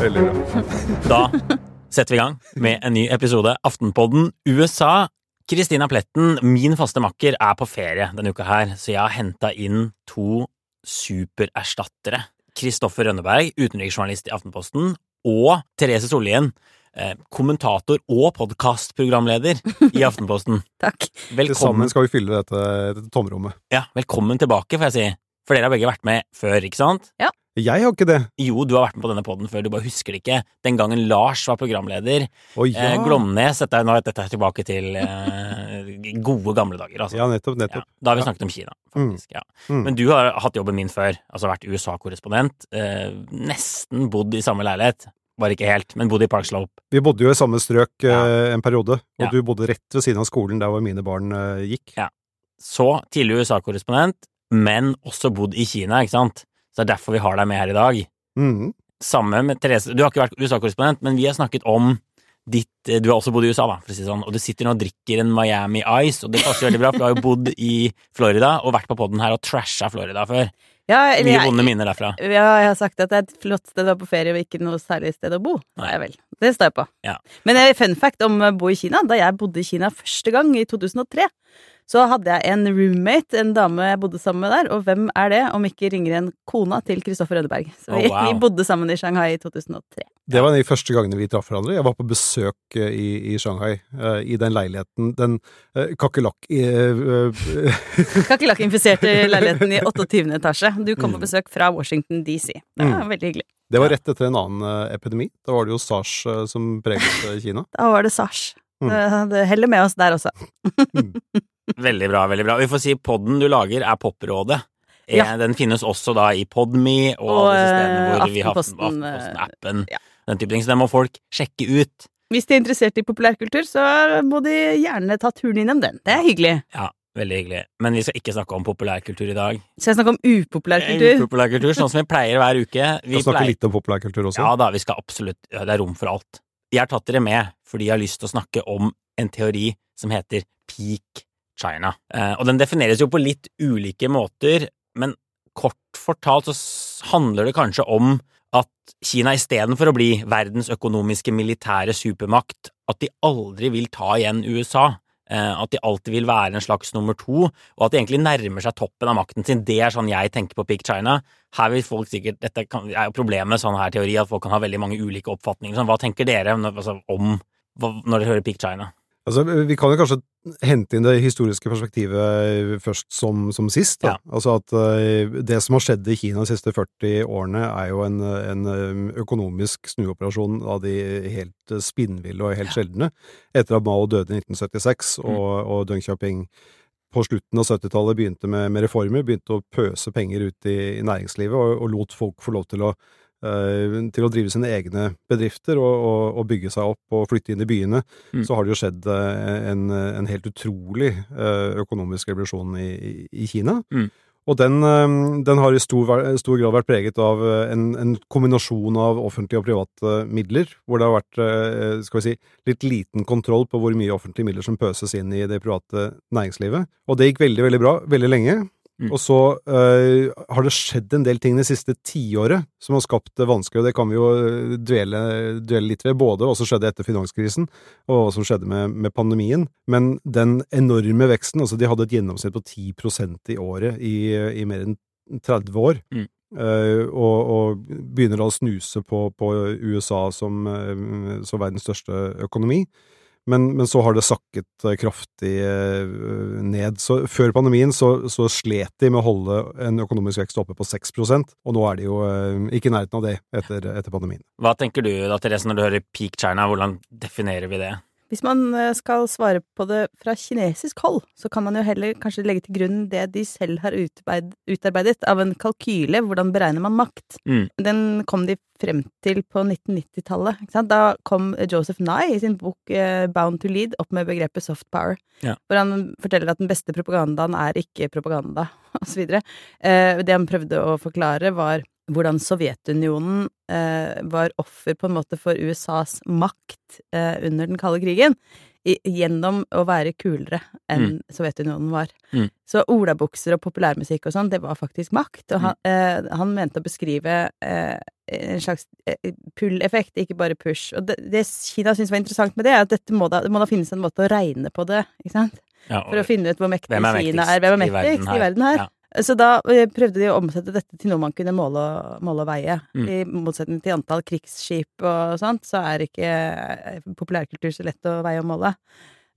Veldig bra. Da setter vi i gang med en ny episode Aftenpodden USA. Kristina Pletten, min faste makker, er på ferie denne uka her, så jeg har henta inn to supererstattere. Kristoffer Rønneberg, utenriksjournalist i Aftenposten, og Therese Sollien, kommentator og podkastprogramleder i Aftenposten. Takk. Velkommen, sammen skal vi fylle dette, dette tomrommet. ja, velkommen tilbake, får jeg si. For dere har begge vært med før, ikke sant? Jeg har ikke det. Jo, du har vært med på denne poden før, du bare husker det ikke. Den gangen Lars var programleder. Å ja. Eh, Glomnes, dette nå er dette tilbake til eh, gode gamle dager, altså. ja, nettopp. Ja, da har vi snakket om Kina, faktisk. Ja. Mm. Men du har hatt jobben min før, altså vært USA-korrespondent. Eh, nesten bodd i samme leilighet. Bare ikke helt, men bodde i Park Slope. Vi bodde jo i samme strøk Ja. eh, en periode, og Ja. du bodde rett ved siden av skolen der hvor mine barn eh, gikk. Så tidligere USA-korrespondent, men også bodd i Kina, ikke sant? Så det er derfor vi har deg med her i dag. Mm. Samme med Therese. Du har ikke vært USA-korrespondent, men vi har snakket om ditt eh, Du har også bodd i USA, da, for å si det sånn, og du sitter nå og drikker en Miami Ice, og det passer veldig bra, for du har jo bodd i Florida og vært på poden her og trasha Florida før. Ja, eller Mye vonde minner derfra. Ja, jeg har sagt at det er et flott sted å være på ferie og ikke noe særlig sted å bo. Nei. Nei vel. Det står jeg på. Ja. Men eh, fun fact om å bo i Kina. Da jeg bodde i Kina første gang, i 2003, så hadde jeg en roommate, en dame jeg bodde sammen med der. Og hvem er det, om ikke ringer en kona til Kristoffer Rødeberg? Så Oh, vi, wow. vi bodde sammen i Shanghai i 2003. Det var en av de første gangene vi traff hverandre. Jeg var på besøk eh, i, i Shanghai, uh, i den leiligheten. Den uh, kakerlakk... Uh, Kakerlakkinfiserte leiligheten i 28. etasje. Du kom på besøk fra Washington DC. Det var veldig hyggelig. det var rett etter en annen epidemi. Da var det jo sars som preget Kina. Da var det sars. Mm. Det, det heller med oss der også. Veldig bra, veldig bra. Vi får si podden du lager er Poprådet. Eh, Ja. Den finnes også da i Podme og, Og, alle hvor eh, vi har eh, Aftenposten-appen. ja. Den type ting. Så den må folk sjekke ut. Hvis de er interessert i populærkultur, så må de gjerne ta turen innom den. Det er hyggelig. Ja, veldig hyggelig. Men vi skal ikke snakke om populærkultur i dag. Skal jeg snakke om upopulærkultur? Upopulærkultur, sånn som vi pleier hver uke. Vi Vi skal snakke pleier... litt om populærkultur også. Ja da, vi skal absolutt ja, Det er rom for alt. Jeg har tatt dere med fordi jeg har lyst til å snakke om en teori som heter peak China. Eh, og den defineres jo på litt ulike måter, men kort fortalt så handler det kanskje om at Kina istedenfor å bli verdens økonomiske militære supermakt, at de aldri vil ta igjen USA. Eh, at de alltid vil være en slags nummer to, og at de egentlig nærmer seg toppen av makten sin. Det er sånn jeg tenker på Peak China. Her vil folk sikkert, Dette er jo problemet med sånn her teori, at folk kan ha veldig mange ulike oppfatninger. Sånn, hva tenker dere altså, om når dere hører Peak China? Altså, vi kan jo kanskje hente inn det historiske perspektivet først som, som sist. Ja. Altså at eh, det som har skjedd i Kina de siste 40 årene, er jo en, en økonomisk snuoperasjon av de helt spinnville og helt sjeldne. Etter at Mao døde i 1976 Mm. og, og Deng Xiaoping på slutten av 70-tallet begynte med, med reformer, begynte å pøse penger ut i, i næringslivet og, og lot folk få lov til å til å drive sine egne bedrifter og, og, og bygge seg opp og flytte inn i byene, Mm. så har det jo skjedd eh, en, en helt utrolig eh, økonomisk revolusjon i, i- Kina. Mm. Og den, eh, den har i stor, stor grad vært preget av eh, en, en kombinasjon av offentlige og private midler, hvor det har vært eh, skal vi si, litt liten kontroll på hvor mye offentlige midler som pøses inn i det private næringslivet. Og det gikk veldig, veldig bra veldig lenge. Mm. Og så eh, har det skjedd en del ting det siste tiåret som har skapt det vanskelig, og det kan vi jo eh, dvele, dvele litt ved, både hva som skjedde etter finanskrisen, og hva som skjedde med, med pandemien. Men den enorme veksten, altså de hadde et gjennomsnitt på 10% i året i, i mer enn 30 år. Mm. eh, og, og begynner da å snuse på, på USA som, som verdens største økonomi. Men, men så har det sakket eh, kraftig eh, ned. Så før pandemien så, så slet de med å holde en økonomisk vekst oppe på 6 og nå er de jo eh, ikke i nærheten av det etter, etter pandemien. Hva tenker du da, Therese, når du hører Peak China? Hvordan definerer vi det? Hvis man eh, skal svare på det fra kinesisk hold, så kan man jo heller kanskje legge til grunn det de selv har utarbeidet av en kalkyle, hvordan beregner man makt. Mm. Den kom de frem til på 1990-tallet. Da kom Joseph Nye i sin bok eh, Bound to Lead opp med begrepet soft power, Ja. hvor han forteller at den beste propagandaen er ikke propaganda, osv. Eh, det han prøvde å forklare, var hvordan Sovjetunionen eh, var offer på en måte for USAs makt eh, under den kalde krigen, i, gjennom å være kulere enn Sovjetunionen var. Mm. Så olabukser og populærmusikk og sånn, det var faktisk makt. Og han, eh, han mente å beskrive eh, en slags eh, pull-effekt, ikke bare push. Og det, det Kina syntes var interessant med det, er at dette må da, det må da finnes en måte å regne på det, ikke sant? Ja, For å finne ut hvor mektig Kina er. Hvem er i verden mektigst i verden her? Ja. Så da eh, prøvde de å omsette dette til noe man kunne måle måle og veie. Mm. I motsetning til antall krigsskip og sånt, så er ikke eh, populærkultur så lett å veie og måle.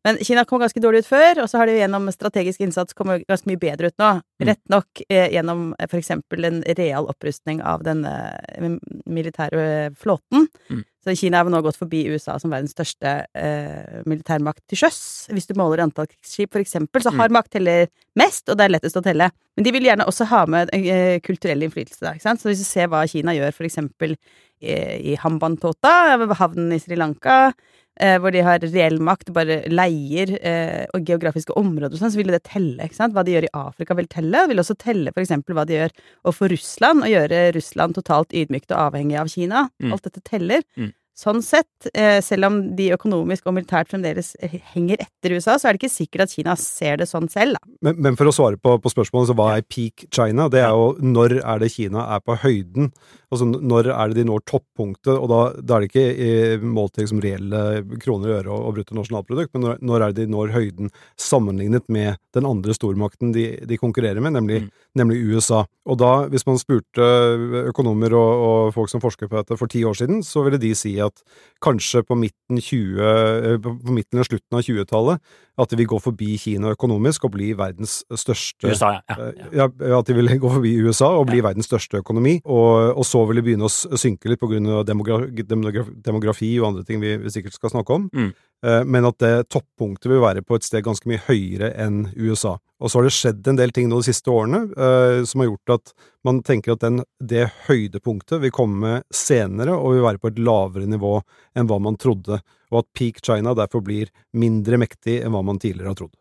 Men Kina kom ganske dårlig ut før, og så har de gjennom strategisk innsats kommet ganske mye bedre ut nå. Mm. Rett nok eh, gjennom f.eks. for eksempel en real opprustning av den eh, militære flåten. Mm. Så Kina har nå gått forbi USA som verdens største eh, militærmakt til sjøs. Hvis du måler antall krigsskip, eksempel, så Mm. har makt teller mest, og det er lettest å telle. Men de vil gjerne også ha med eh, kulturell innflytelse, da, ikke sant. Så hvis du ser hva Kina gjør, for eksempel eh, i Hambantota, havnen i Sri Lanka, eh, hvor de har reell makt, bare leier eh, og geografiske områder og sånn, så vil det telle, ikke sant. Hva de gjør i Afrika vil telle. Det vil også telle eksempel hva de gjør overfor Russland, og gjøre Russland totalt ydmykt og avhengig av Kina. Mm. Alt dette teller. Mm. Sånn sett, eh, selv om de økonomisk og militært fremdeles henger etter USA, så er det ikke sikkert at Kina ser det sånn selv, da. Men, men for å svare på, på spørsmålet, så hva er peak China? Det er jo når er det Kina er på høyden? Altså når er det de når toppunktet? Og da, da er det ikke målt til liksom reelle kroner i øre og, og bruttonasjonalprodukt, men når, når er det de når høyden sammenlignet med den andre stormakten de, de konkurrerer med, nemlig, Mm. nemlig USA. Og da, hvis man spurte økonomer og, og folk som forsker på dette for ti år siden, så ville de si at kanskje på midten, 20, eh, på midten eller slutten av 20-tallet at de vil gå forbi Kina økonomisk og bli verdens største USA, ja. ja, Eh, ja. ja, at de vil gå forbi USA og bli verdens største økonomi, og, og så vil de begynne å synke litt på grunn av demogra demogra demografi og andre ting vi, vi sikkert skal snakke om, Mm. Eh, men at det toppunktet vil være på et sted ganske mye høyere enn USA. Og så har det skjedd en del ting nå de siste årene eh, som har gjort at man tenker at den, det høydepunktet vil komme senere og vil være på et lavere nivå enn hva man trodde, og at peak China derfor blir mindre mektig enn hva man tidligere har trodd.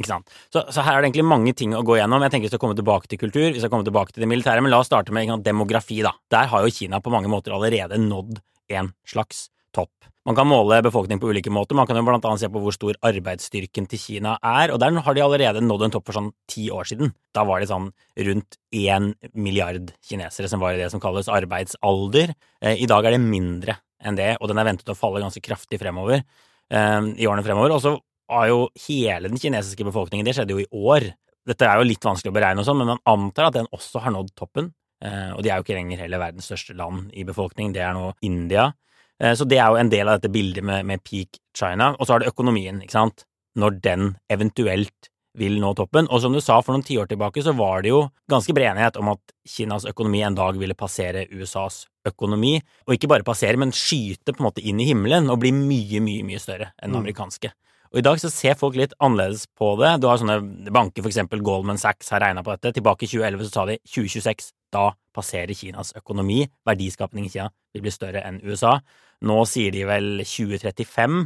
Ikke sant? Så, så her er det egentlig mange ting å gå gjennom. Jeg tenker Vi skal komme tilbake til kultur, vi skal komme tilbake til det militære, men la oss starte med demografi. da. Der har jo Kina på mange måter allerede nådd en slags topp. Man kan måle befolkning på ulike måter. Man kan jo blant annet se på hvor stor arbeidsstyrken til Kina er, og der har de allerede nådd en topp for sånn ti år siden. Da var det sånn rundt én milliard kinesere som var i det som kalles arbeidsalder. Eh, I dag er det mindre enn det, og den er ventet å falle ganske kraftig fremover eh, i årene fremover. Og så har jo hele den kinesiske befolkningen, det skjedde jo i år. Dette er jo litt vanskelig å beregne og sånn, men man antar at den også har nådd toppen. Eh, og de er jo ikke lenger heller verdens største land i befolkning, det er nå India. Eh, så det er jo en del av dette bildet med, med peak China. Og så har det økonomien, ikke sant. Når den eventuelt vil nå toppen. Og som du sa, for noen tiår tilbake så var det jo ganske bred enighet om at Kinas økonomi en dag ville passere USAs økonomi. Og ikke bare passere, men skyte på en måte inn i himmelen og bli mye, mye, mye større enn den Mm. Og i dag så ser folk litt annerledes på det. Du har sånne banker, for eksempel Goldman Sachs har regna på dette. Tilbake i 2011 så sa de 2026. Da passerer Kinas økonomi, verdiskapning i Kina, vil bli større enn USA. Nå sier de vel 2035.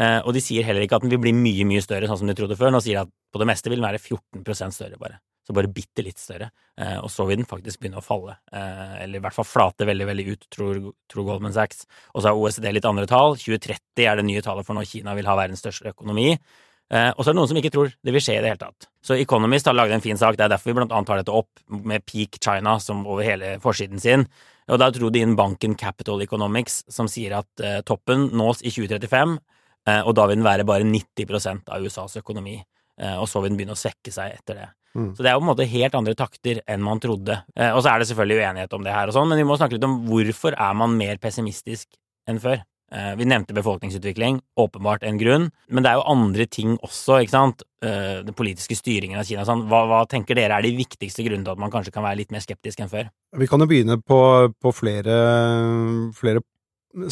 eh, Og de sier heller ikke at den vil bli mye, mye større, sånn som de trodde før. Nå sier de at på det meste vil den være 14% større, bare. Så bare bitte litt større. Eh, Og så vil den faktisk begynne å falle. Eh, Eller i hvert fall flate veldig, veldig ut, tror, tror Goldman Sachs. Og så har OECD litt andre tall. 2030 er det nye tallet for når Kina vil ha verdens største økonomi. Eh, og så er det noen som ikke tror det vil skje i det hele tatt. Så Economist har laget en fin sak, det er derfor vi blant annet tar dette opp med Peak China som over hele forsiden sin. Og da dro de inn banken Capital Economics, som sier at toppen nås i 2035, eh, og da vil den være bare 90% av USAs økonomi. Og så vil den begynne å svekke seg etter det. Mm. Så det er jo på en måte helt andre takter enn man trodde. Eh, og så er det selvfølgelig uenighet om det her og sånn, men vi må snakke litt om hvorfor er man mer pessimistisk enn før. Eh, Vi nevnte befolkningsutvikling, åpenbart en grunn, men det er jo andre ting også, ikke sant? Eh, Den politiske styringen av Kina og sånn. Hva, hva tenker dere er de viktigste grunnene til at man kanskje kan være litt mer skeptisk enn før? Vi kan jo begynne på, på flere, flere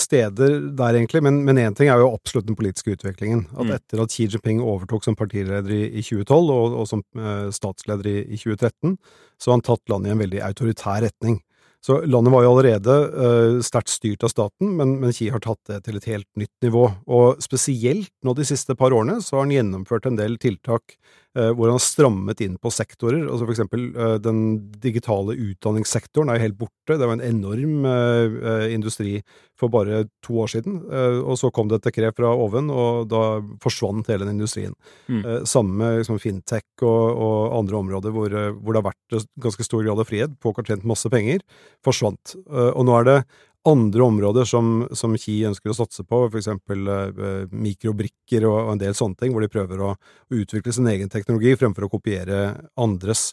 steder der, egentlig, men én ting er jo absolutt den politiske utviklingen. At Mm. etter at Xi Jinping overtok som partileder i, i 2012, og, og som eh, statsleder i, i 2013, så har han tatt landet i en veldig autoritær retning. Så landet var jo allerede eh, sterkt styrt av staten, men, men Xi har tatt det til et helt nytt nivå. Og spesielt nå de siste par årene så har han gjennomført en del tiltak hvor han har strammet inn på sektorer. Altså for eksempel eh, den digitale utdanningssektoren er jo helt borte. Det var en enorm eh, eh, industri for bare to år siden. Eh, og så kom det et dekret fra oven, og da forsvant hele den industrien. Mm. Eh, samme med liksom, fintech og, og andre områder hvor, eh, hvor det har vært eh, ganske stor grad av frihet. Har tjent masse penger. Forsvant. Eh, og nå er det andre områder som, som Ki ønsker å satse på, for eksempel eh, mikrobrikker og, og en del sånne ting, hvor de prøver å, å utvikle sin egen teknologi fremfor å kopiere andres.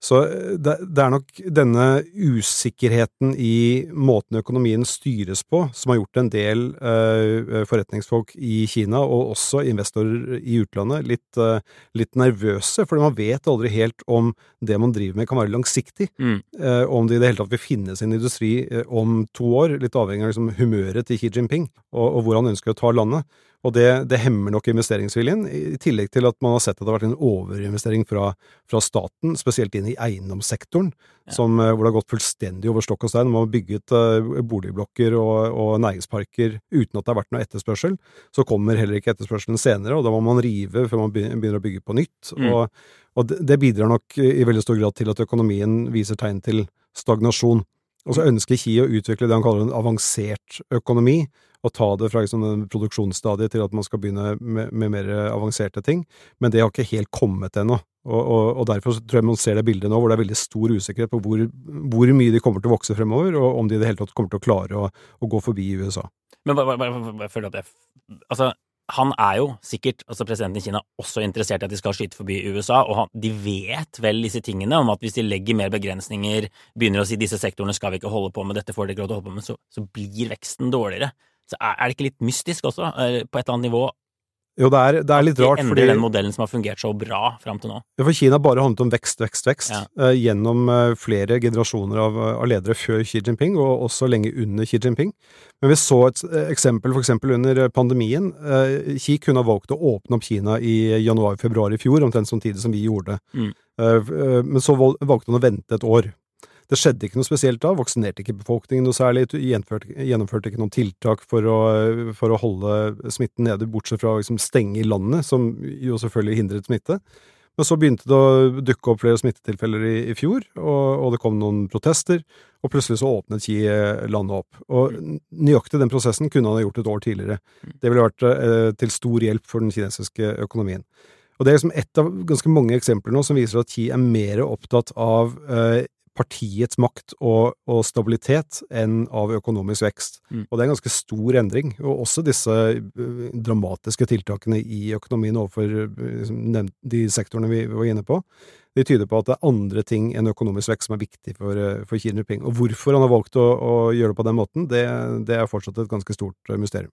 Så eh, det, det er nok denne usikkerheten i måten økonomien styres på, som har gjort en del eh, forretningsfolk i Kina, og også investorer i utlandet, litt, eh, litt nervøse, fordi man vet aldri helt om det man driver med kan være langsiktig. Mm. Eh, om det i det hele tatt vil finne sin industri eh, om to år, litt avhengig av liksom, humøret til Xi Jinping, og, og hvor han ønsker å ta landet. Og det, det hemmer nok investeringsviljen, i tillegg til at man har sett at det har vært en overinvestering fra, fra staten, spesielt inn i eiendomssektoren, Ja. som, eh, hvor det har gått fullstendig over stokk og stein. Man har bygget eh, boligblokker og, og næringsparker uten at det har vært noe etterspørsel. Så kommer heller ikke etterspørselen senere, og da må man rive før man begynner å bygge på nytt. Mm. Og, og det, det bidrar nok i veldig stor grad til at økonomien viser tegn til stagnasjon. Og så ønsker Ki å utvikle det han kaller en avansert økonomi, og ta det fra liksom produksjonsstadiet til at man skal begynne med, med mer avanserte ting, men det har ikke helt kommet ennå. Og, og, og derfor tror jeg man ser det bildet nå hvor det er veldig stor usikkerhet på hvor, hvor mye de kommer til å vokse fremover, og om de i det hele tatt kommer til å klare å, å gå forbi USA. Men bare, bare, bare, følg opp det. Altså, han er jo sikkert, altså presidenten i Kina, også interessert i at de skal skyte forbi USA, og han, de vet vel disse tingene om at hvis de legger mer begrensninger, begynner å si disse sektorene skal vi ikke holde på med, dette får dere ikke lov til å holde på med, så, så blir veksten dårligere. Så er, det ikke litt mystisk også, eh, på et eller annet nivå, Jo, det er, det er litt rart, fordi den modellen som har fungert så bra fram til nå? Ja, for Kina bare handlet om vekst, vekst, vekst Ja. uh, gjennom uh, flere generasjoner av, av ledere før Xi Jinping, og også lenge under Xi Jinping. Men vi så et uh, eksempel for eksempel under pandemien. Xi kunne ha valgt å åpne opp Kina i januar-februar i fjor, omtrent samtidig som vi gjorde. Mm. Men så valgte han å vente et år. Det skjedde ikke noe spesielt da, vaksinerte ikke befolkningen noe særlig, gjennomførte, ikke noen tiltak for å, for å holde smitten nede, bortsett fra å liksom stenge landet, som jo selvfølgelig hindret smitte. Men så begynte det å dukke opp flere smittetilfeller i, i fjor, og, og det kom noen protester, og plutselig så åpnet Xi eh, landet opp. Og nøyaktig den prosessen kunne han ha gjort et år tidligere. Det ville vært eh, til stor hjelp for den kinesiske økonomien. Og det er liksom ett av ganske mange eksempler nå som viser at Xi er mer opptatt av eh, partiets makt og, og stabilitet enn av økonomisk vekst. Mm. Og det er en ganske stor endring. Og også disse eh, dramatiske tiltakene i økonomien overfor eh, de sektorene vi var inne på, de tyder på at det er andre ting enn økonomisk vekst som er viktig for, eh, for Xi Jinping. Og hvorfor han har valgt å, å gjøre det på den måten, det, det er fortsatt et ganske stort mysterium.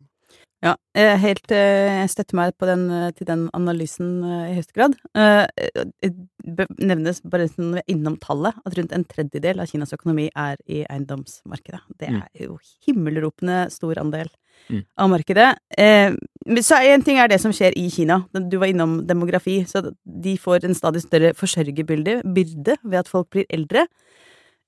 Ja, jeg helt eh, jeg støtter meg på den, eh, til den analysen eh, i høyeste grad. Eh, Det nevnes, bare når vi er innom tallet, at rundt en tredjedel av Kinas økonomi er i eiendomsmarkedet. Det Mm. er jo himmelropende stor andel Mm. av markedet. Eh, Så en ting er det som skjer i Kina. Du var innom demografi, så de får en stadig større forsørgerbyrde ved at folk blir eldre.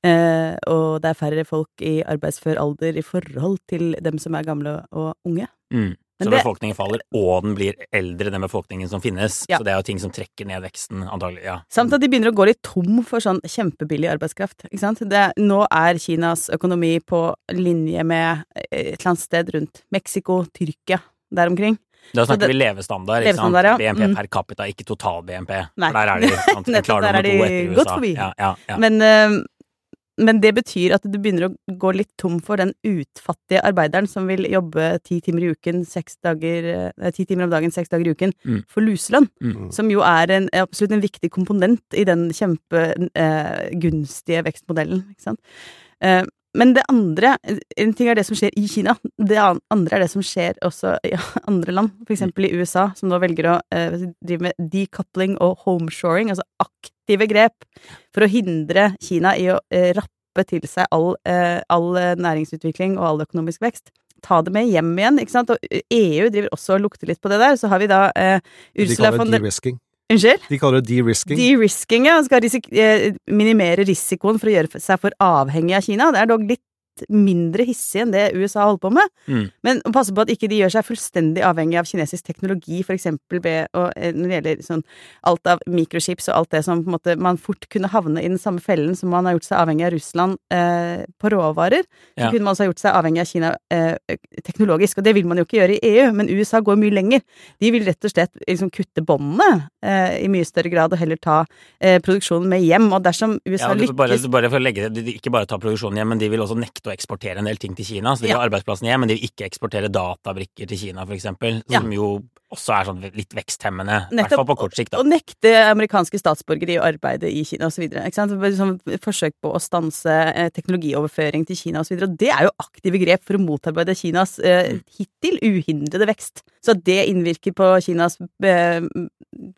Eh, og det er færre folk i arbeidsfør alder i forhold til dem som er gamle og unge. Mm. Så befolkningen faller, og den blir eldre, den befolkningen som finnes. Ja. Så det er jo ting som trekker ned veksten, antagelig. Ja. Samt at de begynner å gå litt tom for sånn kjempebillig arbeidskraft. Ikke sant? Det, nå er Kinas økonomi på linje med eh, et eller annet sted rundt Mexico, Tyrkia, der omkring. Da snakker det- vi levestandard? Levestandard, ja. BNP Mm. per capita, ikke total-BNP. Nei. For der er de sant, Nettopp, der er de godt forbi. Ja, ja, ja. Men, eh, men det betyr at du begynner å gå litt tom for den utfattige arbeideren som vil jobbe ti timer i uken, seks dager, eh, ti timer om dagen, seks dager i uken, Mm. for luselønn. Mm. Som jo er en, absolutt en viktig komponent i den kjempegunstige eh, vekstmodellen. Ikke sant? Eh, men det andre En ting er det som skjer i Kina. Det andre er det som skjer også i andre land. Eksempel i USA, som nå velger å eh, drive med decoupling og homeshoring, altså aktive grep for å hindre Kina i å eh, rappe til seg all, eh, all eh, næringsutvikling og all økonomisk vekst. ta det med hjem igjen, ikke sant. Og EU driver også og lukter litt på det der. Så har vi da eh, Ursula von der de-risking. Unnskyld? De kaller det de-risking. De-risking, ja. Skal risik eh, minimere risikoen for å gjøre seg for avhengig av Kina. Det er dog litt mindre hissig enn det USA holder på med. Mm. Men passe på at ikke de gjør seg fullstendig avhengig av kinesisk teknologi, å, eh, når det gjelder sånn alt av mikrochips og alt det som på en måte man fort kunne havne i den samme fellen som man har gjort seg avhengig av Russland eh, på råvarer, så Ja. kunne man også ha gjort seg avhengig av Kina eh, teknologisk, og det vil man jo ikke gjøre i EU, men USA går mye lenger. De vil rett og slett liksom kutte båndene eh, i mye større grad og heller ta eh, produksjonen med hjem, og dersom USA Ja, lykkes bare, bare for å legge det, ikke bare ta produksjonen hjem, men de vil også nekte å eksportere en del ting til Kina. Så de vil ha arbeidsplassene hjem, men de vil ikke eksportere databrikker til Kina, for eksempel. Som jo også er sånn litt veksthemmende. I hvert fall på kort sikt, da. Og nekte amerikanske statsborgere i å arbeide i Kina osv. Sånn forsøk på å stanse eh, teknologioverføring til Kina osv. Det er jo aktive grep for å motarbeide Kinas eh, hittil uhindrede vekst. Så at det innvirker på Kinas eh,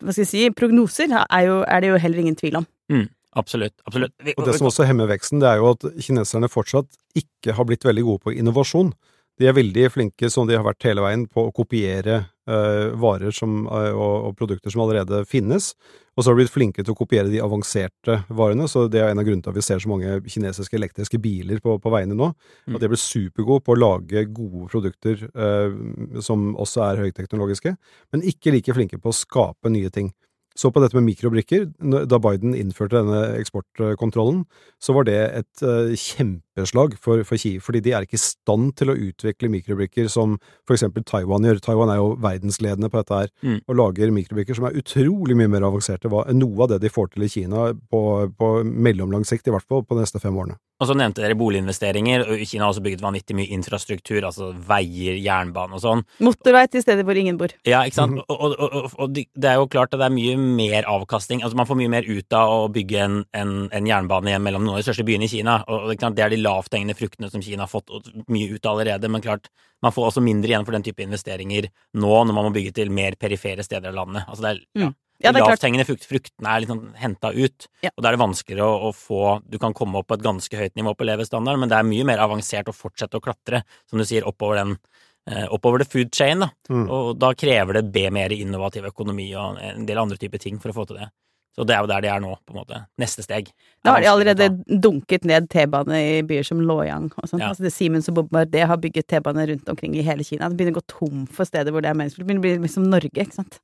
hva skal jeg si, prognoser, er, jo, er det jo heller ingen tvil om. Mm, absolutt. absolutt. Vi, Og det som også hemmer veksten, det er jo at kineserne fortsatt ikke har blitt veldig gode på innovasjon. De er veldig flinke, som de har vært hele veien, på å kopiere uh, varer som, uh, og, og produkter som allerede finnes. Og så har de blitt flinke til å kopiere de avanserte varene, så det er en av grunnene til at vi ser så mange kinesiske elektriske biler på, på veiene nå. Mm. At de blir supergode på å lage gode produkter uh, som også er høyteknologiske, men ikke like flinke på å skape nye ting. Så på dette med mikrobrikker, da Biden innførte denne eksportkontrollen, så var det et eh, kjempeslag for, for Kiev, fordi de er ikke i stand til å utvikle mikrobrikker som for eksempel Taiwan gjør. Taiwan er jo verdensledende på dette her, Mm. og lager mikrobrikker som er utrolig mye mer avanserte enn noe av det de får til i Kina på, på mellomlang sikt, i hvert fall på de neste fem årene. Og så nevnte dere boliginvesteringer. og Kina har også bygget vanvittig mye infrastruktur, altså veier, jernbane og sånn. Motorvei til steder hvor ingen bor. Ja, ikke sant? Og, og, og, og det er jo klart at det er mye mer avkasting. Altså Man får mye mer ut av å bygge en, en, en jernbane igjen mellom noen av de største byene i Kina. Og er det er de lavthengende fruktene som Kina har fått mye ut av allerede. Men klart, man får også mindre igjen for den type investeringer nå når man må bygge til mer perifere steder av landet. Altså det er, ja, Mm. Ja, de det klart. lavthengende frukt, fruktene er liksom henta ut, Ja. og da er det vanskeligere å, å få Du kan komme opp på et ganske høyt nivå på levestandard, men det er mye mer avansert å fortsette å klatre, som du sier, oppover den eh, oppover the food chain, da. Mm. Og da krever det be mer innovativ økonomi og en del andre typer ting for å få til det. Så det er jo der de er nå, på en måte. Neste steg. Da har de er allerede dunket ned T-bane i byer som Luoyang og sånn. Ja. Altså det Siemens og Bombardier har bygget T-bane rundt omkring i hele Kina. Det begynner å gå tom for steder hvor det er meningsfullt. Det begynner å bli liksom Norge, ikke sant.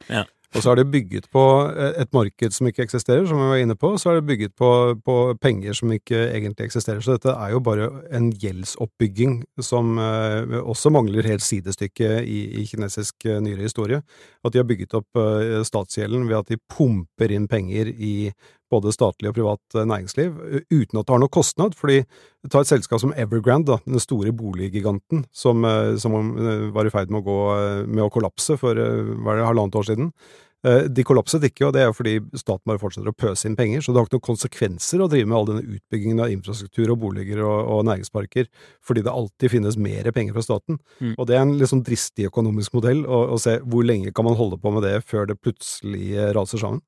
Og så er det bygget på eh, et marked som ikke eksisterer, som vi var inne på. Så er det bygget på, på penger som ikke egentlig eksisterer. Så dette er jo bare en gjeldsoppbygging som eh, også mangler helt sidestykke i, i kinesisk eh, nyere historie. At de har bygget opp eh, statsgjelden ved at de pumper inn penger i både statlig og privat eh, næringsliv, uten at det har noe kostnad. fordi ta et selskap som Evergrande, da, den store boliggiganten som, eh, som eh, var i ferd med å, gå, med å kollapse for var det halvannet år siden. De kollapset ikke, og det er fordi staten bare fortsetter å pøse inn penger, så det har ikke noen konsekvenser å drive med all denne utbyggingen av infrastruktur og boliger og, og næringsparker, fordi det alltid finnes mer penger fra staten. Mm. Og det er en litt sånn dristig økonomisk modell å, å se hvor lenge kan man holde på med det før det plutselig raser sammen.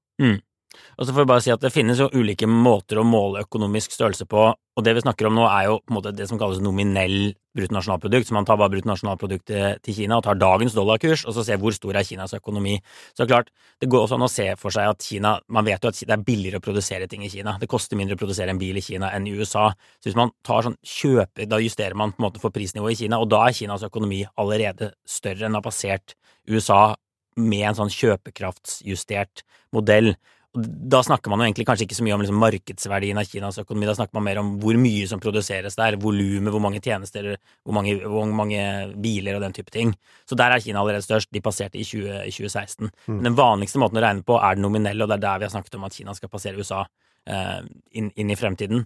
Og så får jeg bare si at det finnes jo ulike måter å måle økonomisk størrelse på, og det vi snakker om nå er jo på en måte det som kalles nominell bruttonasjonalprodukt, så man tar bare bruttonasjonalproduktet til Kina og tar dagens dollarkurs, og så ser hvor stor er Kinas økonomi. Så klart, det går også an å se for seg at Kina, man vet jo at det er billigere å produsere ting i Kina, det koster mindre å produsere en bil i Kina enn i USA, så hvis man tar sånn kjøper, da justerer man på en måte for prisnivået i Kina, og da er Kinas økonomi allerede større enn har passert USA med en sånn kjøpekraftsjustert modell. Da snakker man jo egentlig kanskje ikke så mye om liksom markedsverdien av Kinas økonomi, da snakker man mer om hvor mye som produseres der, volumet, hvor mange tjenester, hvor mange, hvor mange biler og den type ting. Så der er Kina allerede størst. De passerte i, 20, i 2016. Men den vanligste måten å regne på er den nominelle, og det er der vi har snakket om at Kina skal passere USA eh, inn, inn i fremtiden.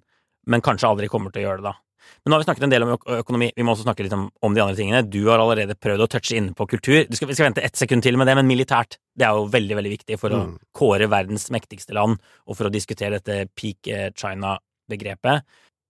Men kanskje aldri kommer til å gjøre det da. Men nå har vi snakket en del om økonomi, vi må også snakke litt om, om de andre tingene. Du har allerede prøvd å touche inne på kultur. Du skal, vi skal vente ett sekund til med det, men militært, det er jo veldig, veldig viktig for å Mm. kåre verdens mektigste land, og for å diskutere dette peak China-begrepet.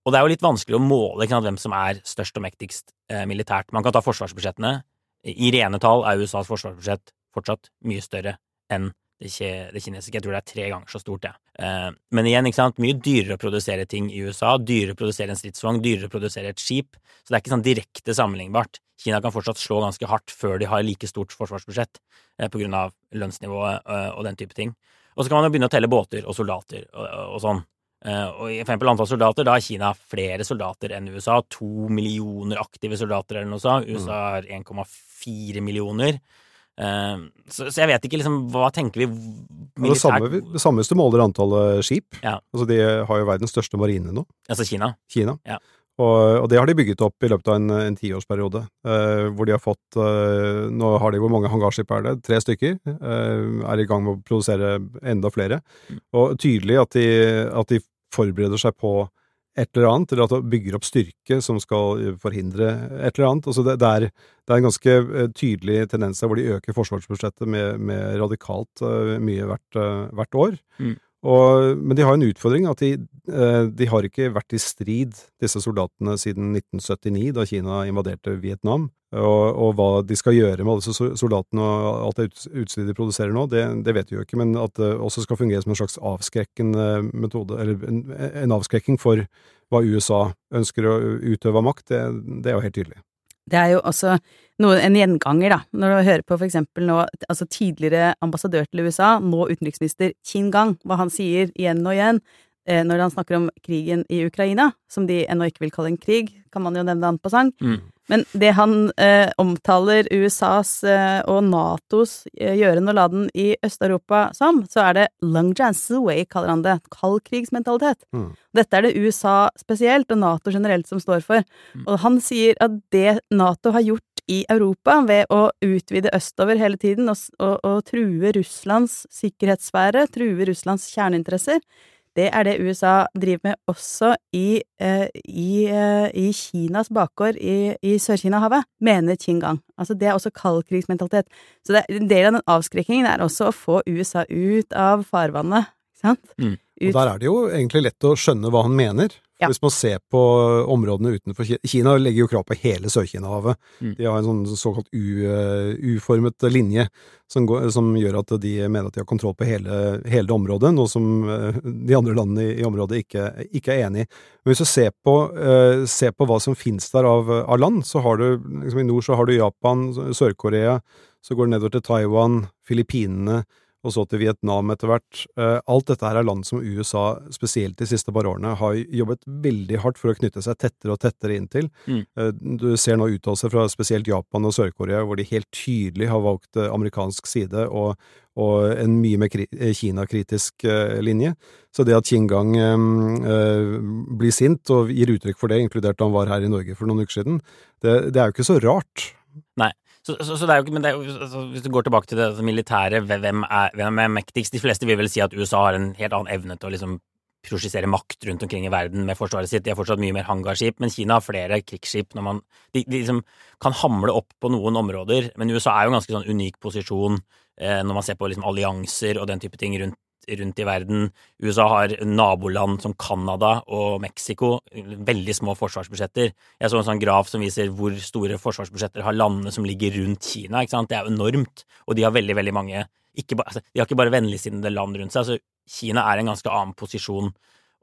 Og det er jo litt vanskelig å måle sant, hvem som er størst og mektigst eh, militært. Man kan ta forsvarsbudsjettene. I rene tall er USAs forsvarsbudsjett fortsatt mye større enn det, det, kinesiske. Jeg tror det er tre ganger så stort, det. Eh, men igjen, ikke sant, mye dyrere å produsere ting i USA, dyrere å produsere en stridsvogn, dyrere å produsere et skip, så det er ikke sånn direkte sammenlignbart. Kina kan fortsatt slå ganske hardt før de har like stort forsvarsbudsjett, eh, på grunn av lønnsnivået eh, og den type ting. Og så kan man jo begynne å telle båter og soldater og, og sånn. Og i eksempel antall soldater, da har Kina flere soldater enn USA. To millioner aktive soldater eller noe sånt. USA mm. har 1,4 millioner. Uh, så, så, jeg vet ikke, liksom, hva tenker vi militært Det det samme hvis du måler antallet skip. Ja. Altså, de har jo verdens største marine nå. Altså Kina? Kina. Ja. Og, og, det har de bygget opp i løpet av en, en tiårsperiode, eh, hvor de har fått eh, Nå har de hvor mange hangarskip er det? Tre stykker. Eh, er i gang med å produsere enda flere. Mm. Og tydelig at de, at de forbereder seg på et eller annet, eller at det bygger opp styrke som skal forhindre et eller annet. Altså det, det, er, det, er, en ganske eh, tydelig tendens der hvor de øker forsvarsbudsjettet med, med radikalt uh, mye hvert, hvert år. Mm. Og, men de har en utfordring, at de, uh, de, har ikke vært i strid, disse soldatene, siden 1979, da Kina invaderte Vietnam og, og, hva de skal gjøre med alle disse soldatene og alt det utstyret de produserer nå, det, det, vet vi jo ikke. Men at det også skal fungere som en slags avskrekkende metode, eller en, en avskrekking for hva USA ønsker å utøve av makt, det, det, er jo helt tydelig. Det er jo også noe, en gjenganger, da, når du hører på for eksempel nå altså tidligere ambassadør til USA, nå utenriksminister Qin Gang, hva han sier igjen og igjen eh, når han snakker om krigen i Ukraina, som de ennå ikke vil kalle en krig, kan man jo nevne han på sang. Mm. Men det han eh, omtaler USAs eh, og Natos eh, gjøren og laden i Øst-Europa som, så er det long chance way, kaller han det. Kaldkrigsmentalitet. Mm. Dette er det USA spesielt, og Nato generelt, som står for. Mm. Og han sier at det Nato har gjort i Europa ved å utvide østover hele tiden og, og, og true Russlands sikkerhetssfære, true Russlands kjerneinteresser, det er det USA driver med også i, eh, i, eh, i Kinas bakgård i, i Sør-Kina-havet, mener Qingang. Altså, det er også kaldkrigsmentalitet. Så det, en del av den avskrekkingen er også å få USA ut av farvannet, ikke sant? Mm. Og der er det jo egentlig lett å skjønne hva han mener. Ja. Hvis man ser på områdene utenfor Kina Kina legger jo krav på hele Sør-Kina-havet. Mm. De har en sånn såkalt uformet linje som, går, som, gjør at de mener at de har kontroll på hele, hele det området, noe som eh, de andre landene i, i området ikke, ikke, er enig i. Men hvis du ser på, uh, ser på hva som finnes der av, av land, så har du liksom I nord så har du Japan, Sør-Korea, så går det nedover til Taiwan, Filippinene og så til Vietnam etter hvert. Eh, alt dette her er land som USA, spesielt de siste par årene, har jobbet veldig hardt for å knytte seg tettere og tettere inn til. Mm. Eh, du ser nå uttalelser fra spesielt Japan og Sør-Korea, hvor de helt tydelig har valgt eh, amerikansk side og, og en mye mer Kina-kritisk linje. Så det at Qingang eh, blir sint og gir uttrykk for det, inkludert da han var her i Norge for noen uker siden, det, det er jo ikke så rart. Nei. Så, så, så, det er jo ikke, men jo, altså, hvis du går tilbake til det altså, militære, hvem er, hvem er, mektigst? De fleste vil vel si at USA har en helt annen evne til å liksom prosjisere makt rundt omkring i verden med forsvaret sitt. De har fortsatt mye mer hangarskip, men Kina har flere krigsskip. Når man, de, de liksom kan hamle opp på noen områder, men USA er jo en ganske sånn unik posisjon eh, når man ser på liksom allianser og den type ting rundt rundt i verden. USA har naboland som Canada og Mexico, veldig små forsvarsbudsjetter. Jeg så en sånn graf som viser hvor store forsvarsbudsjetter har landene som ligger rundt Kina. ikke sant? Det er enormt, og de har veldig, veldig mange ikke, altså, De har ikke bare vennligsinnede land rundt seg. altså Kina er en ganske annen posisjon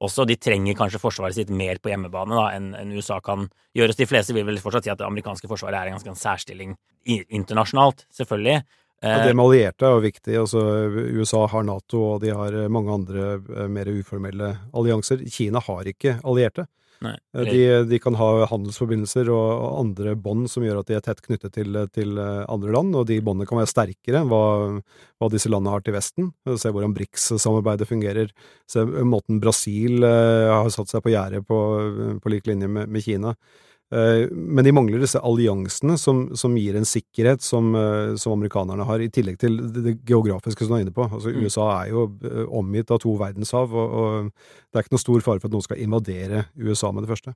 også. De trenger kanskje forsvaret sitt mer på hjemmebane da, enn enn USA kan gjøre. De fleste vil vel fortsatt si at det amerikanske forsvaret er en ganske særstilling internasjonalt, selvfølgelig. Ja, det med allierte er jo viktig. Altså, USA har Nato, og de har mange andre eh, mer uformelle allianser. Kina har ikke allierte. Nei, eh, de, de, kan ha handelsforbindelser og andre bånd som gjør at de er tett knyttet til, til andre land, og de båndene kan være sterkere enn hva, hva, disse landene har til Vesten. Se hvordan BRICS-samarbeidet fungerer. Se måten Brasil eh, har satt seg på gjerdet på, på lik linje med, med Kina. Eh, men de mangler disse alliansene som, som gir en sikkerhet som, eh, som, amerikanerne har, i tillegg til det geografiske som du er inne på. Altså, mm. USA er jo eh, omgitt av to verdenshav, og, og det er ikke noe stor fare for at noen skal invadere USA med det første.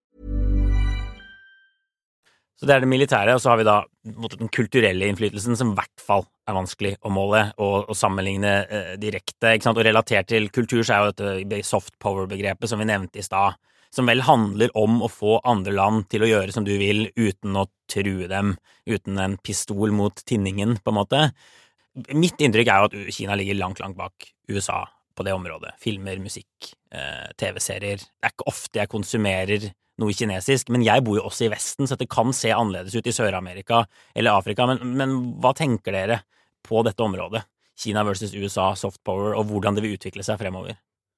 Så det er det militære, og så har vi da den kulturelle innflytelsen, som i hvert fall er vanskelig å måle og, og sammenligne eh, direkte. ikke sant? Og relatert til kultur så er jo dette soft power-begrepet som vi nevnte i stad, som vel handler om å få andre land til å gjøre som du vil, uten å true dem, uten en pistol mot tinningen, på en måte. Mitt inntrykk er jo at Kina ligger langt, langt bak USA på det området. Filmer, musikk, eh, TV-serier. Det er ikke ofte jeg konsumerer noe kinesisk, men jeg bor jo også i Vesten, så det kan se annerledes ut i Sør-Amerika eller Afrika. Men, men, hva tenker dere på dette området? Kina versus USA, soft power, og hvordan det vil utvikle seg fremover?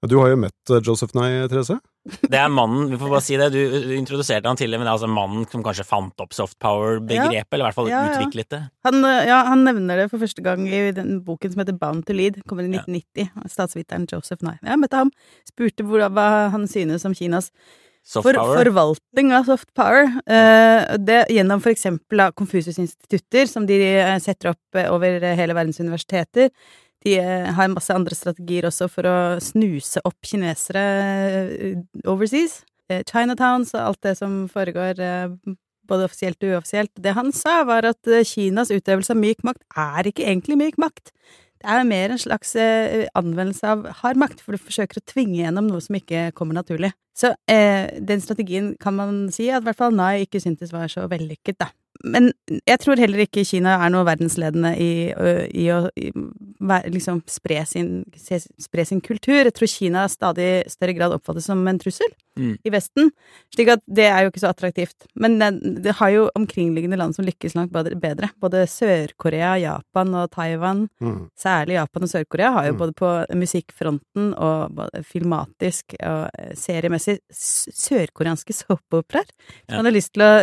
Du har jo møtt eh, Joseph Nye, Therese? Det er mannen, vi får bare si det, du, du introduserte han tidligere, men det er altså mannen som kanskje fant opp soft power-begrepet, ja, eller i hvert fall ja, ja. utviklet det. Han, eh, ja, han nevner det for første gang i den boken som heter Bound to Lead, kommer i 1990, statsviteren Joseph Nye. Jeg møtte ham, spurte hvor, hva han synes om Kinas for, forvaltning av soft power. Uh, det, gjennom for eksempel Konfusius-institutter, som de eh, setter opp eh, over hele verdens universiteter. De har masse andre strategier også for å snuse opp kinesere overseas. Chinatowns og alt det som foregår både offisielt og uoffisielt. Det han sa, var at Kinas utøvelse av myk makt er ikke egentlig myk makt. Er mer en slags anvendelse av hard makt, for du forsøker å tvinge gjennom noe som ikke kommer naturlig. Så eh, den strategien kan man si at i hvert fall Nai ikke syntes var så vellykket, da. Men jeg tror heller ikke Kina er noe verdensledende i, i å i, liksom spre sin, spre sin, kultur. Jeg tror Kina stadig større grad oppfattes som en trussel mm. i Vesten. Slik at det er jo ikke så attraktivt. Men det, det har jo omkringliggende land som lykkes langt bedre. Både Sør-Korea, Japan og Taiwan. Mm. Særlig Japan og Sør-Korea har jo mm. både på musikkfronten og filmatisk og eh, seriemessig sørkoreanske såpeoperaer. Ja.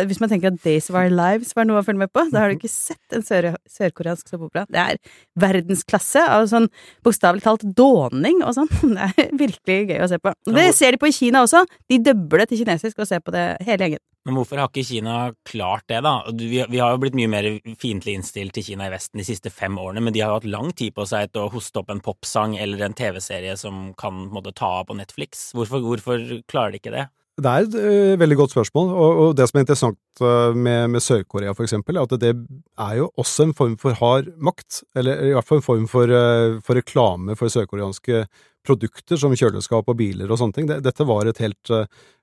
Hvis man tenker at Days of Our Lives var noe å følge med på, da har du ikke sett en sørkoreansk sør såpeopera. Det er verdensklasse av sånn bokstavelig talt dåning og sånn. Det er virkelig gøy å se på. Det ser de på i Kina også. De dubber det til kinesisk og ser på det hele gjengen. Men hvorfor har ikke Kina klart det, da? Vi, vi, har jo blitt mye mer fiendtlig innstilt til Kina i Vesten de siste fem årene, men de har jo hatt lang tid på seg til å hoste opp en popsang eller en TV-serie som kan måte, ta av på Netflix. Hvorfor, hvorfor, klarer de ikke det? Det er et uh, veldig godt spørsmål, og, og, det som er interessant uh, med, med Sør-Korea for eksempel, er at det er jo også en form for hard makt, eller i hvert fall en form for, uh, for reklame for sørkoreanske produkter som kjøleskap og biler og sånne ting. Dette var et helt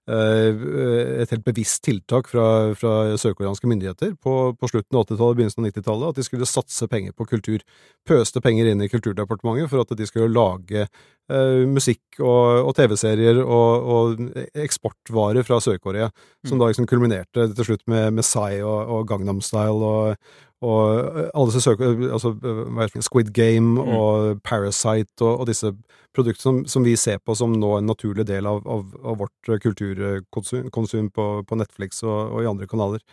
Eh, et helt bevisst tiltak fra, fra sørkoreanske myndigheter på, på slutten av 80-tallet og begynnelsen av 90-tallet, at de skulle satse penger på kultur. Pøste penger inn i Kulturdepartementet for at de skulle lage eh, musikk og, og TV-serier og, og, eksportvarer fra Sør-Korea, som mm. da liksom kulminerte til slutt med, Messiah og, og Gangnam Style og, og alle disse søker, altså, Squid Game mm. og Parasite og, og disse produktene som, som, vi ser på som nå en naturlig del av, av, av vårt kulturkonsum på, på Netflix og, og, i andre kanaler.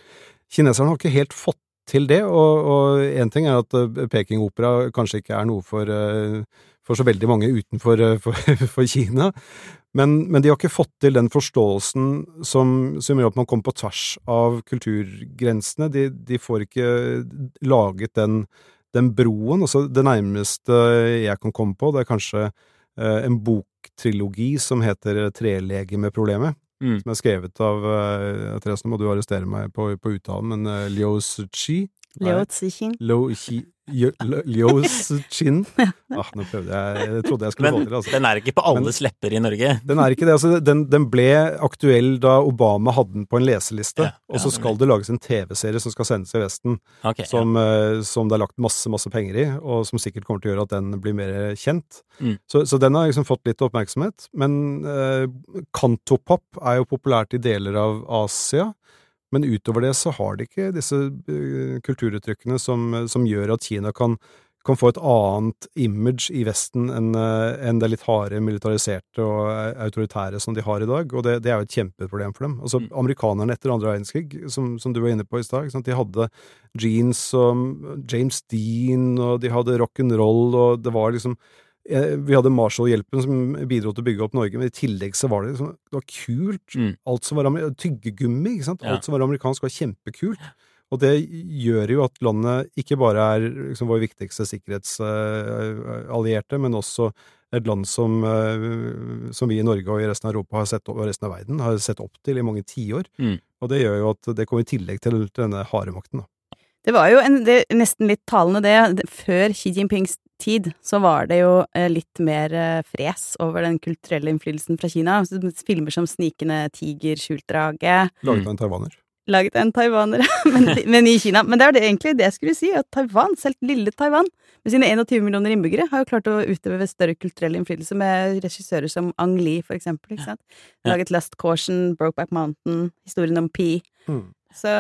Kineserne har ikke helt fått til det, og én ting er at eh, Peking-opera kanskje ikke er noe for, eh, for så veldig mange utenfor eh, for, for Kina, men, men, de har ikke fått til den forståelsen som, som gjør at man kommer på tvers av kulturgrensene. De, de får ikke laget den, den broen. Altså, det nærmeste jeg kan komme på, det er kanskje Eh, en boktrilogi som heter Trelegemeproblemet. Mm. Som er skrevet av Therese, nå må du arrestere meg på, på uttalen, men uh, Liu Ziqi Liu Zixin. Liu Chin. Ah, nå prøvde jeg Jeg trodde jeg skulle få til det. Altså. Den er ikke på alles lepper i Norge? Den er ikke det. Altså, den, den, ble aktuell da Obama hadde den på en leseliste, ja, og så skal det lages en TV-serie som skal sendes i Vesten, okay, som, ja. uh, som, det er lagt masse, masse penger i, og som sikkert kommer til å gjøre at den blir mer kjent. Mm. Så, så, den har liksom fått litt oppmerksomhet. Men uh, kantopop er jo populært i deler av Asia. Men utover det så har de ikke disse uh, kulturuttrykkene som, som, gjør at Kina kan kan få et annet image i Vesten enn en det litt harde, militariserte og eh, autoritære som de har i dag, og det, det er jo et kjempeproblem for dem. Altså, Mm. Amerikanerne etter andre verdenskrig, som, som du var inne på i stad, de hadde jeans og James Dean, og de hadde rock'n'roll, og det var liksom eh, vi hadde Marshall-hjelpen som bidro til å bygge opp Norge, men i tillegg så var det liksom, det var kult. Mm. Alt som var tyggegummi, ikke sant. Ja. Alt som var amerikansk var kjempekult. Og det gjør jo at landet ikke bare er liksom vår viktigste sikkerhetsallierte, men også et land som, eh, som vi i Norge og i resten av Europa har sett, og resten av verden har sett opp til i mange tiår. Mm. Og det gjør jo at det kommer i tillegg til denne harde makten. Da. Det var jo en, det, nesten litt talende det. Det- Før Xi Jinpings tid så var det jo eh, litt mer eh, fres over den kulturelle innflytelsen fra Kina. Filmer som Snikende tiger, Skjultdraget Laget Mm. av en taiwaner. laget av en taiwaner, men, men i Kina. Men det er det egentlig det jeg skulle si, at Taiwan, selv lille Taiwan, med sine 21 millioner innbyggere, har jo klart å utøve større kulturell innflytelse med regissører som Ang Lee, for eksempel. Ikke sant? Laget Lust Caution, Brokeback Mountain, historien om Pi. Mm. Så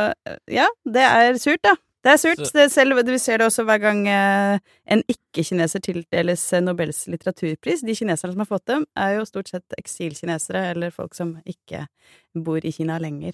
ja, det er surt, da. Det er surt. Så- Det selv, vi ser det også hver gang eh, en ikke-kineser tildeles eh, Nobels litteraturpris. De kineserne som har fått dem, er jo stort sett eksilkinesere, eller folk som ikke bor i Kina lenger.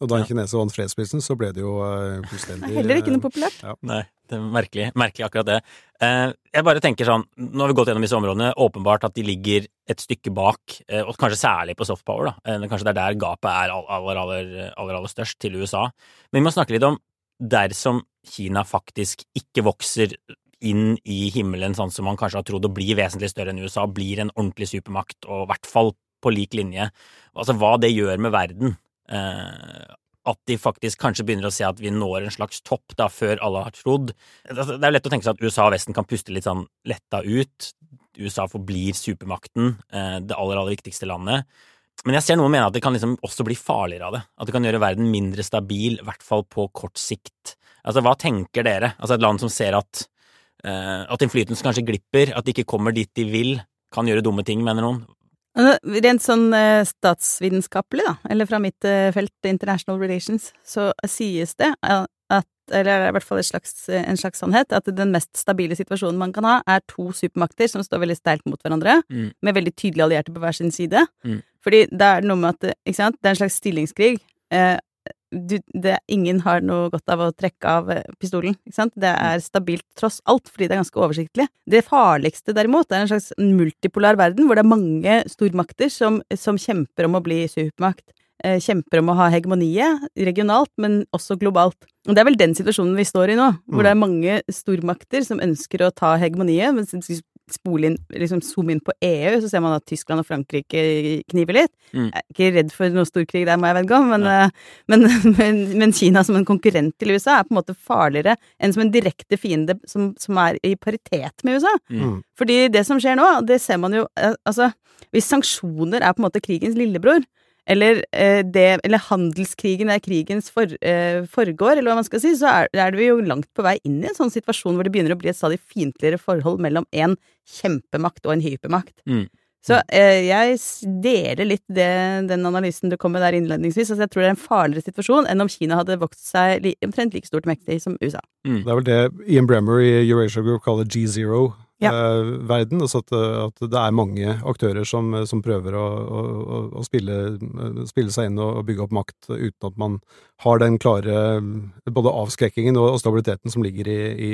Og da en kineser vant fredsprisen, så ble det jo eh, fullstendig er heller ikke noe populært. populært. Nei, det er merkelig, merkelig akkurat det. Eh, jeg bare tenker sånn, nå har vi gått gjennom disse områdene, åpenbart at de ligger et stykke bak, eh, og kanskje særlig på soft power, da. Eh, kanskje det er der gapet er all- aller, aller, aller, aller størst til USA. Men vi må snakke litt om dersom Kina faktisk ikke vokser inn i himmelen sånn som man kanskje har trodd å bli vesentlig større enn USA, blir en ordentlig supermakt, og i hvert fall på lik linje. Altså hva det gjør med verden. Eh, at de faktisk kanskje begynner å se at vi når en slags topp da, før alle har trodd. Altså, Det er lett å tenke seg at USA og Vesten kan puste litt sånn letta ut. USA forblir supermakten, eh, det aller, aller viktigste landet. Men jeg ser noen mener at det kan liksom også bli farligere av det. At det kan gjøre verden mindre stabil, i hvert fall på kort sikt. Altså, hva tenker dere? Altså, et land som ser at, uh, at innflytelsen kanskje glipper, at de ikke kommer dit de vil, kan gjøre dumme ting, mener noen. Rent sånn eh, statsvitenskapelig, da, eller fra mitt eh, felt, international relations, så sies det eller i hvert fall slags, en slags sannhet, at den mest stabile situasjonen man kan ha, er to supermakter som står veldig sterkt mot hverandre, Mm. med veldig tydelige allierte på hver sin side. Mm. Fordi det er noe med at, ikke sant, det er en slags stillingskrig. Eh, du, det, ingen har noe godt av å trekke av eh, pistolen, ikke sant. Det er stabilt tross alt, fordi det er ganske oversiktlig. Det farligste derimot er en slags multipolar verden, hvor det er mange stormakter som, som kjemper om å bli supermakt. Eh, kjemper om å ha hegemoniet, regionalt, men også globalt. Og det er vel den situasjonen vi står i nå, hvor Mm. det er mange stormakter som ønsker å ta hegemoniet, men hvis vi spoler inn, liksom zoome inn på EU, så ser man at Tyskland og Frankrike kniver litt. Mm. Jeg er ikke redd for noe storkrig der, må jeg vedgå, men, Nei. eh, men, men, men Kina som en konkurrent til USA er på en måte farligere enn som en direkte fiende som, som er i paritet med USA. Mm. Fordi det som skjer nå, det ser man jo eh, Altså, hvis sanksjoner er på en måte krigens lillebror, eller, eh, det, eller handelskrigen er krigens for, eh, forgård, eller hva man skal si, så er, er vi jo langt på vei inn i en sånn situasjon hvor det begynner å bli et stadig fiendtligere forhold mellom en kjempemakt og en hypermakt. Mm. Så eh, jeg deler litt det, den analysen du kom med der innledningsvis. Altså jeg tror det er en farligere situasjon enn om Kina hadde vokst seg li, omtrent like stort mektig som USA. Mm. Det er vel det Ian Bremmer i Eurasia Group kaller Ja. G0-verden. altså at, at det er mange aktører som, som prøver å, å, å- spille, spille seg inn og bygge opp makt uten at man har den klare både avskrekkingen og stabiliteten som ligger i, i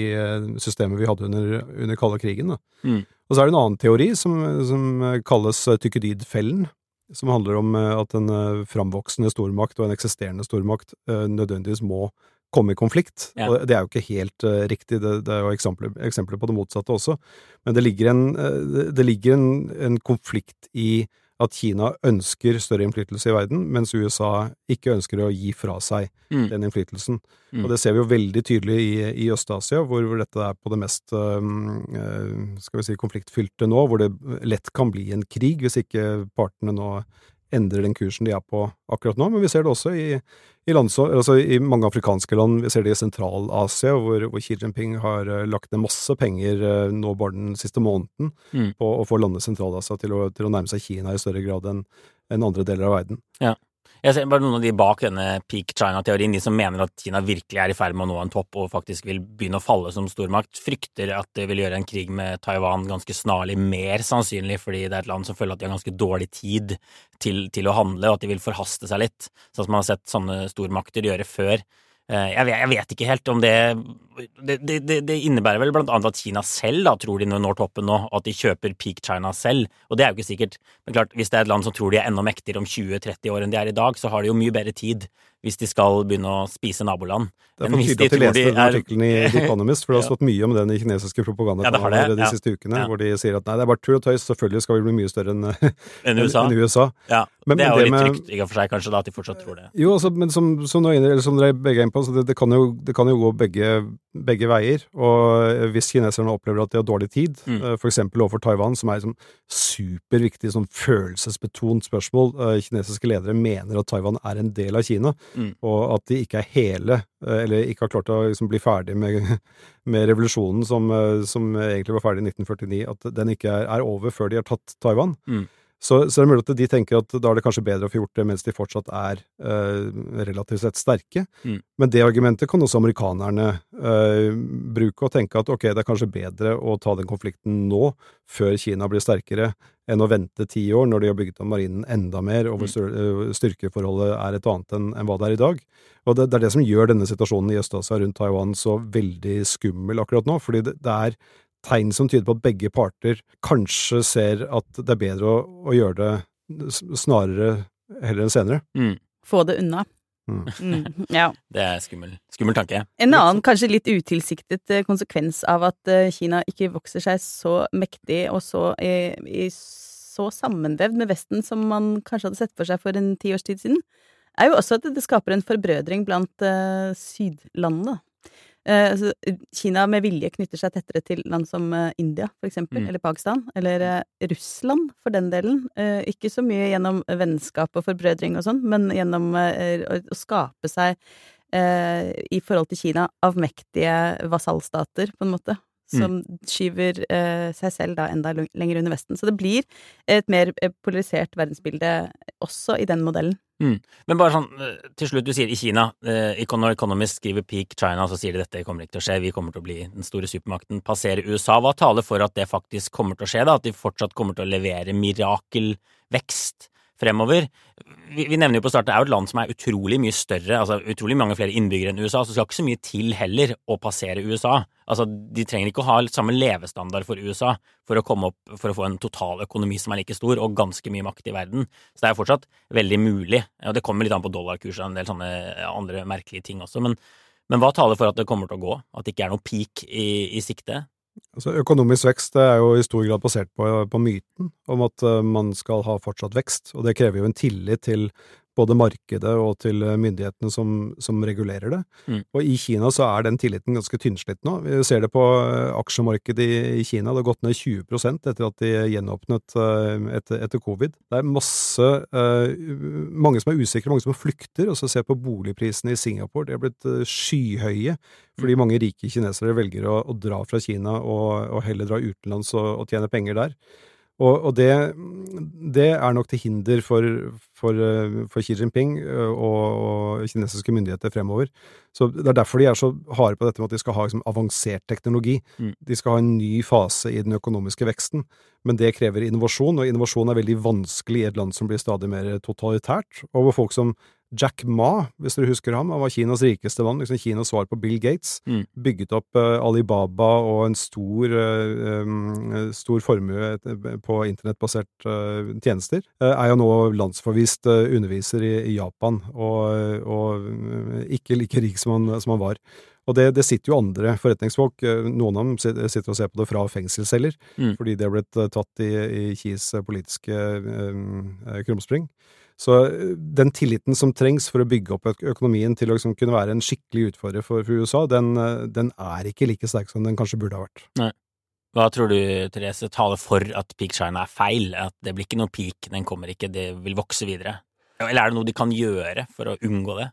systemet vi hadde under, under kalde krigen. Mm. Og så er det en annen teori som, som kalles Tykkedid-fellen. Som handler om eh, at en eh, framvoksende stormakt og en eksisterende stormakt eh, nødvendigvis må komme i konflikt. Ja. Og det er jo ikke helt uh, riktig, det, det er jo eksempler, eksempler på det motsatte også. Men det ligger, en, uh, det- ligger en, en konflikt i at Kina ønsker større innflytelse i verden, mens USA ikke ønsker å gi fra seg Mm. den innflytelsen. Mm. Og det ser vi jo veldig tydelig i, i Øst-Asia, hvor, hvor dette er på det mest øh, skal vi si, konfliktfylte nå, hvor det lett kan bli en krig hvis ikke partene nå endrer den kursen de er på akkurat nå. Men vi ser det også i, i, land, altså i mange afrikanske land. Vi ser det i Sentral-Asia, hvor, hvor Xi Jinping har øh, lagt ned masse penger øh, nå bare den siste måneden Mm. på å få landet Sentral-Asia til, til å nærme seg Kina i større grad enn enn andre deler av verden. Ja. Jeg ser bare noen av de bak denne peak China-teorien, de som mener at Kina virkelig er i ferd med å nå en topp og faktisk vil begynne å falle som stormakt, frykter at det vil gjøre en krig med Taiwan ganske snarlig mer sannsynlig, fordi det er et land som føler at de har ganske dårlig tid til, til å handle, og at de vil forhaste seg litt, sånn som man har sett sånne stormakter gjøre før. Eh, jeg vet, jeg vet, ikke helt om det det, det det, innebærer vel blant annet at Kina selv da tror de når toppen nå, og at de kjøper peak China selv. Og det er jo ikke sikkert. Men klart, hvis det er et land som tror de er enda mektigere om 20-30 år enn de er i dag, så har de jo mye bedre tid hvis de skal begynne å spise naboland. Det er for tydelig at de leste den artikkelen i The Economist, for det har stått mye om den i kinesiske propagandaer ja, de ja. siste ukene, ja. hvor de sier at nei, det er bare tull og tøys, selvfølgelig skal vi bli mye større enn en USA. En USA. Ja, men, det er jo litt med, trygt i og for seg, kanskje, da, at de fortsatt tror det. Jo, altså, men som, som, noe, som dere begge er inne på, så det, det, kan jo, det, kan jo, gå begge, begge, veier. Og hvis kineserne opplever at de har dårlig tid, mm. Eh, f.eks. overfor Taiwan, som er et superviktig sånn følelsesbetont spørsmål Kinesiske ledere mener at Taiwan er en del av Kina, mm. og at de ikke er hele, eh, eller ikke har klart å liksom bli ferdig med, med revolusjonen som, eh, som, egentlig var ferdig i 1949, at den ikke er, er over før de har tatt Taiwan. Mm. Så, så, det er mulig at de tenker at da er det kanskje bedre å få gjort det mens de fortsatt er eh, relativt sett sterke. Mm. Men det argumentet kan også amerikanerne eh, bruke og tenke at ok, det er kanskje bedre å ta den konflikten nå, før Kina blir sterkere, enn å vente ti år når de har bygget om marinen enda mer, og hvor mm. eh, styrkeforholdet er et annet enn, enn hva det er i dag. Og det, det, er det som gjør denne situasjonen i Øst-Asia rundt Taiwan så veldig skummel akkurat nå, fordi det, det er tegn som tyder på at begge parter kanskje ser at det er bedre å, å gjøre det snarere heller enn senere. Mm. Få det unna. Mm. Mm, ja. Det er skummel, skummel tanke. En annen kanskje litt utilsiktet eh, konsekvens av at eh, Kina ikke vokser seg så mektig og så, i, i, så sammenvevd med Vesten som man kanskje hadde sett for seg for en tiårstid tid siden, er jo også at det skaper en forbrødring blant uh, sydlandene. Eh, altså, Kina med vilje knytter seg tettere til land som eh, India, for eksempel, mm. eller Pakistan, eller eh, Russland, for den delen. Ikke så mye gjennom vennskap og forbrødring og sånn, men gjennom å skape seg i forhold til Kina avmektige vasallstater, på en måte som mm. skyver eh, seg selv da enda lenger under Vesten. Så det blir et mer polarisert verdensbilde også i den modellen. Mm. Men bare sånn eh, til slutt, du sier i Kina, eh, Economist skriver peak China, så sier de dette kommer ikke til å skje, vi kommer til å bli den store supermakten, passere USA. Hva taler for at det faktisk kommer til å skje, da? At de fortsatt kommer til å levere mirakelvekst? fremover. Vi, vi, nevner jo på starten det er jo et land som er utrolig mye større, altså utrolig mange flere innbyggere enn USA, så skal ikke så mye til heller å passere USA. Altså, De trenger ikke å ha samme levestandard for USA for å komme opp, for å få en totaløkonomi som er like stor, og ganske mye makt i verden. Så det er fortsatt veldig mulig. Og det kommer litt an på dollarkurset og en del sånne andre merkelige ting også, men, men hva taler for at det kommer til å gå? At det ikke er noe peak i, i sikte? Altså, økonomisk vekst er jo i stor grad basert på, på myten om at uh, man skal ha fortsatt vekst, og det krever jo en tillit til både markedet og til eh, myndighetene som, som regulerer det. Mm. Og i Kina så er den tilliten ganske tynnslitt nå. Vi ser det på eh, aksjemarkedet i, i Kina. Det har gått ned 20% etter at de gjenåpnet uh, etter, etter, covid. Det er masse Mange som er usikre, mange som flykter. Og så ser på boligprisene i Singapore. De har blitt skyhøye fordi mm. mange rike kinesere velger å, å dra fra Kina og, og heller dra utenlands og, og tjene penger der. Og, og det, det, er nok til hinder for, for, for Xi Jinping øh, og, og, kinesiske myndigheter fremover. Så Det er derfor de er så harde på dette med at de skal ha liksom, avansert teknologi. Mm. De skal ha en ny fase i den økonomiske veksten. Men det krever innovasjon, og innovasjon er veldig vanskelig i et land som blir stadig mer totalitært, og hvor folk som Jack Ma, hvis dere husker ham, han var Kinas rikeste mann, liksom Kinas svar på Bill Gates. Mm. Bygget opp uh, Alibaba og en stor, uh, um, stor formue på internettbasert uh, tjenester. er jo nå landsforvist underviser i, i Japan, og, og ikke like rik som han, som han var. Og det, det, sitter jo andre forretningsfolk, noen av dem sitter og ser på det fra fengselsceller, mm. fordi de har blitt tatt i, i Kis politiske um, krumspring. Så eh, den tilliten som trengs for å bygge opp økonomien til å liksom kunne være en skikkelig utfordrer for, for USA, den, eh, den, er ikke like sterk som den kanskje burde ha vært. Nei. Hva tror du, Therese, taler for at peak China er feil? At det blir ikke noe peak, den kommer ikke, det vil vokse videre? Eller er det noe de kan gjøre for å unngå det?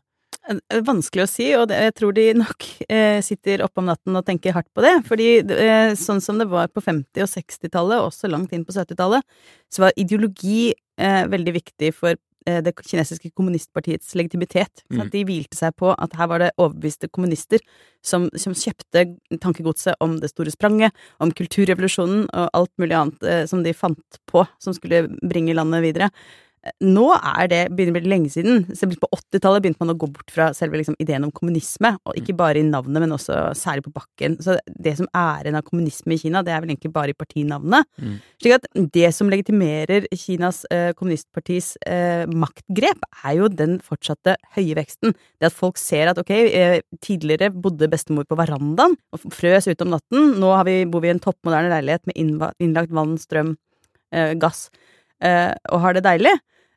Vanskelig å si, og jeg tror de nok eh, sitter oppe om natten og tenker hardt på det. Fordi eh, sånn som det var på 50- og 60-tallet, også langt inn på 70-tallet, så var ideologi eh, veldig viktig for eh, det kinesiske kommunistpartiets legitimitet. Mm. De hvilte seg på at her var det overbeviste kommunister som, som kjøpte tankegodset om det store spranget, om kulturrevolusjonen og alt mulig annet eh, som de fant på som skulle bringe landet videre. Nå er det begynner å bli lenge siden. På 80-tallet begynte man å gå bort fra selve liksom, ideen om kommunisme, og ikke bare i navnet, men også særlig på bakken. Så det som er en av kommunisme i Kina, det er vel egentlig bare i partinavnet. Mm. Slik at det som legitimerer Kinas eh, kommunistpartis eh, maktgrep, er jo den fortsatte høye veksten. Det at folk ser at ok, eh, tidligere bodde bestemor på verandaen og frøs ute om natten, nå har vi, bor vi i en toppmoderne leilighet med innlagt vann, strøm, eh, gass, eh, og har det deilig.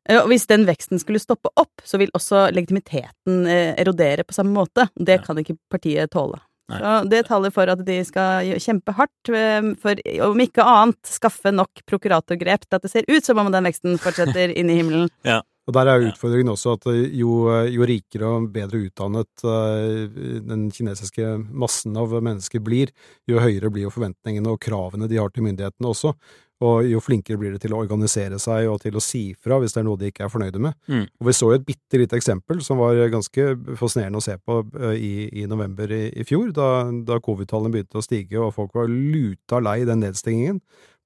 Eh, Og hvis den veksten skulle stoppe opp, så vil også legitimiteten eh, erodere på samme måte. Det Ja. kan ikke partiet tåle. Nei. Så det taler for at de skal kjempe hardt eh, for, om ikke annet, skaffe nok prokuratorgrep til at det ser ut som om den veksten fortsetter inn i himmelen. Og der er utfordringen også at jo, jo rikere og bedre utdannet den kinesiske massen av mennesker blir, jo høyere blir jo forventningene og kravene de har til myndighetene også. Og jo flinkere blir de til å organisere seg og til å si fra hvis det er noe de ikke er fornøyde med. Mm. Og vi så jo et bitte lite eksempel som var ganske fascinerende å se på eh, i, i november i, i fjor, da, da covid-tallene begynte å stige og folk var luta lei den nedstengingen.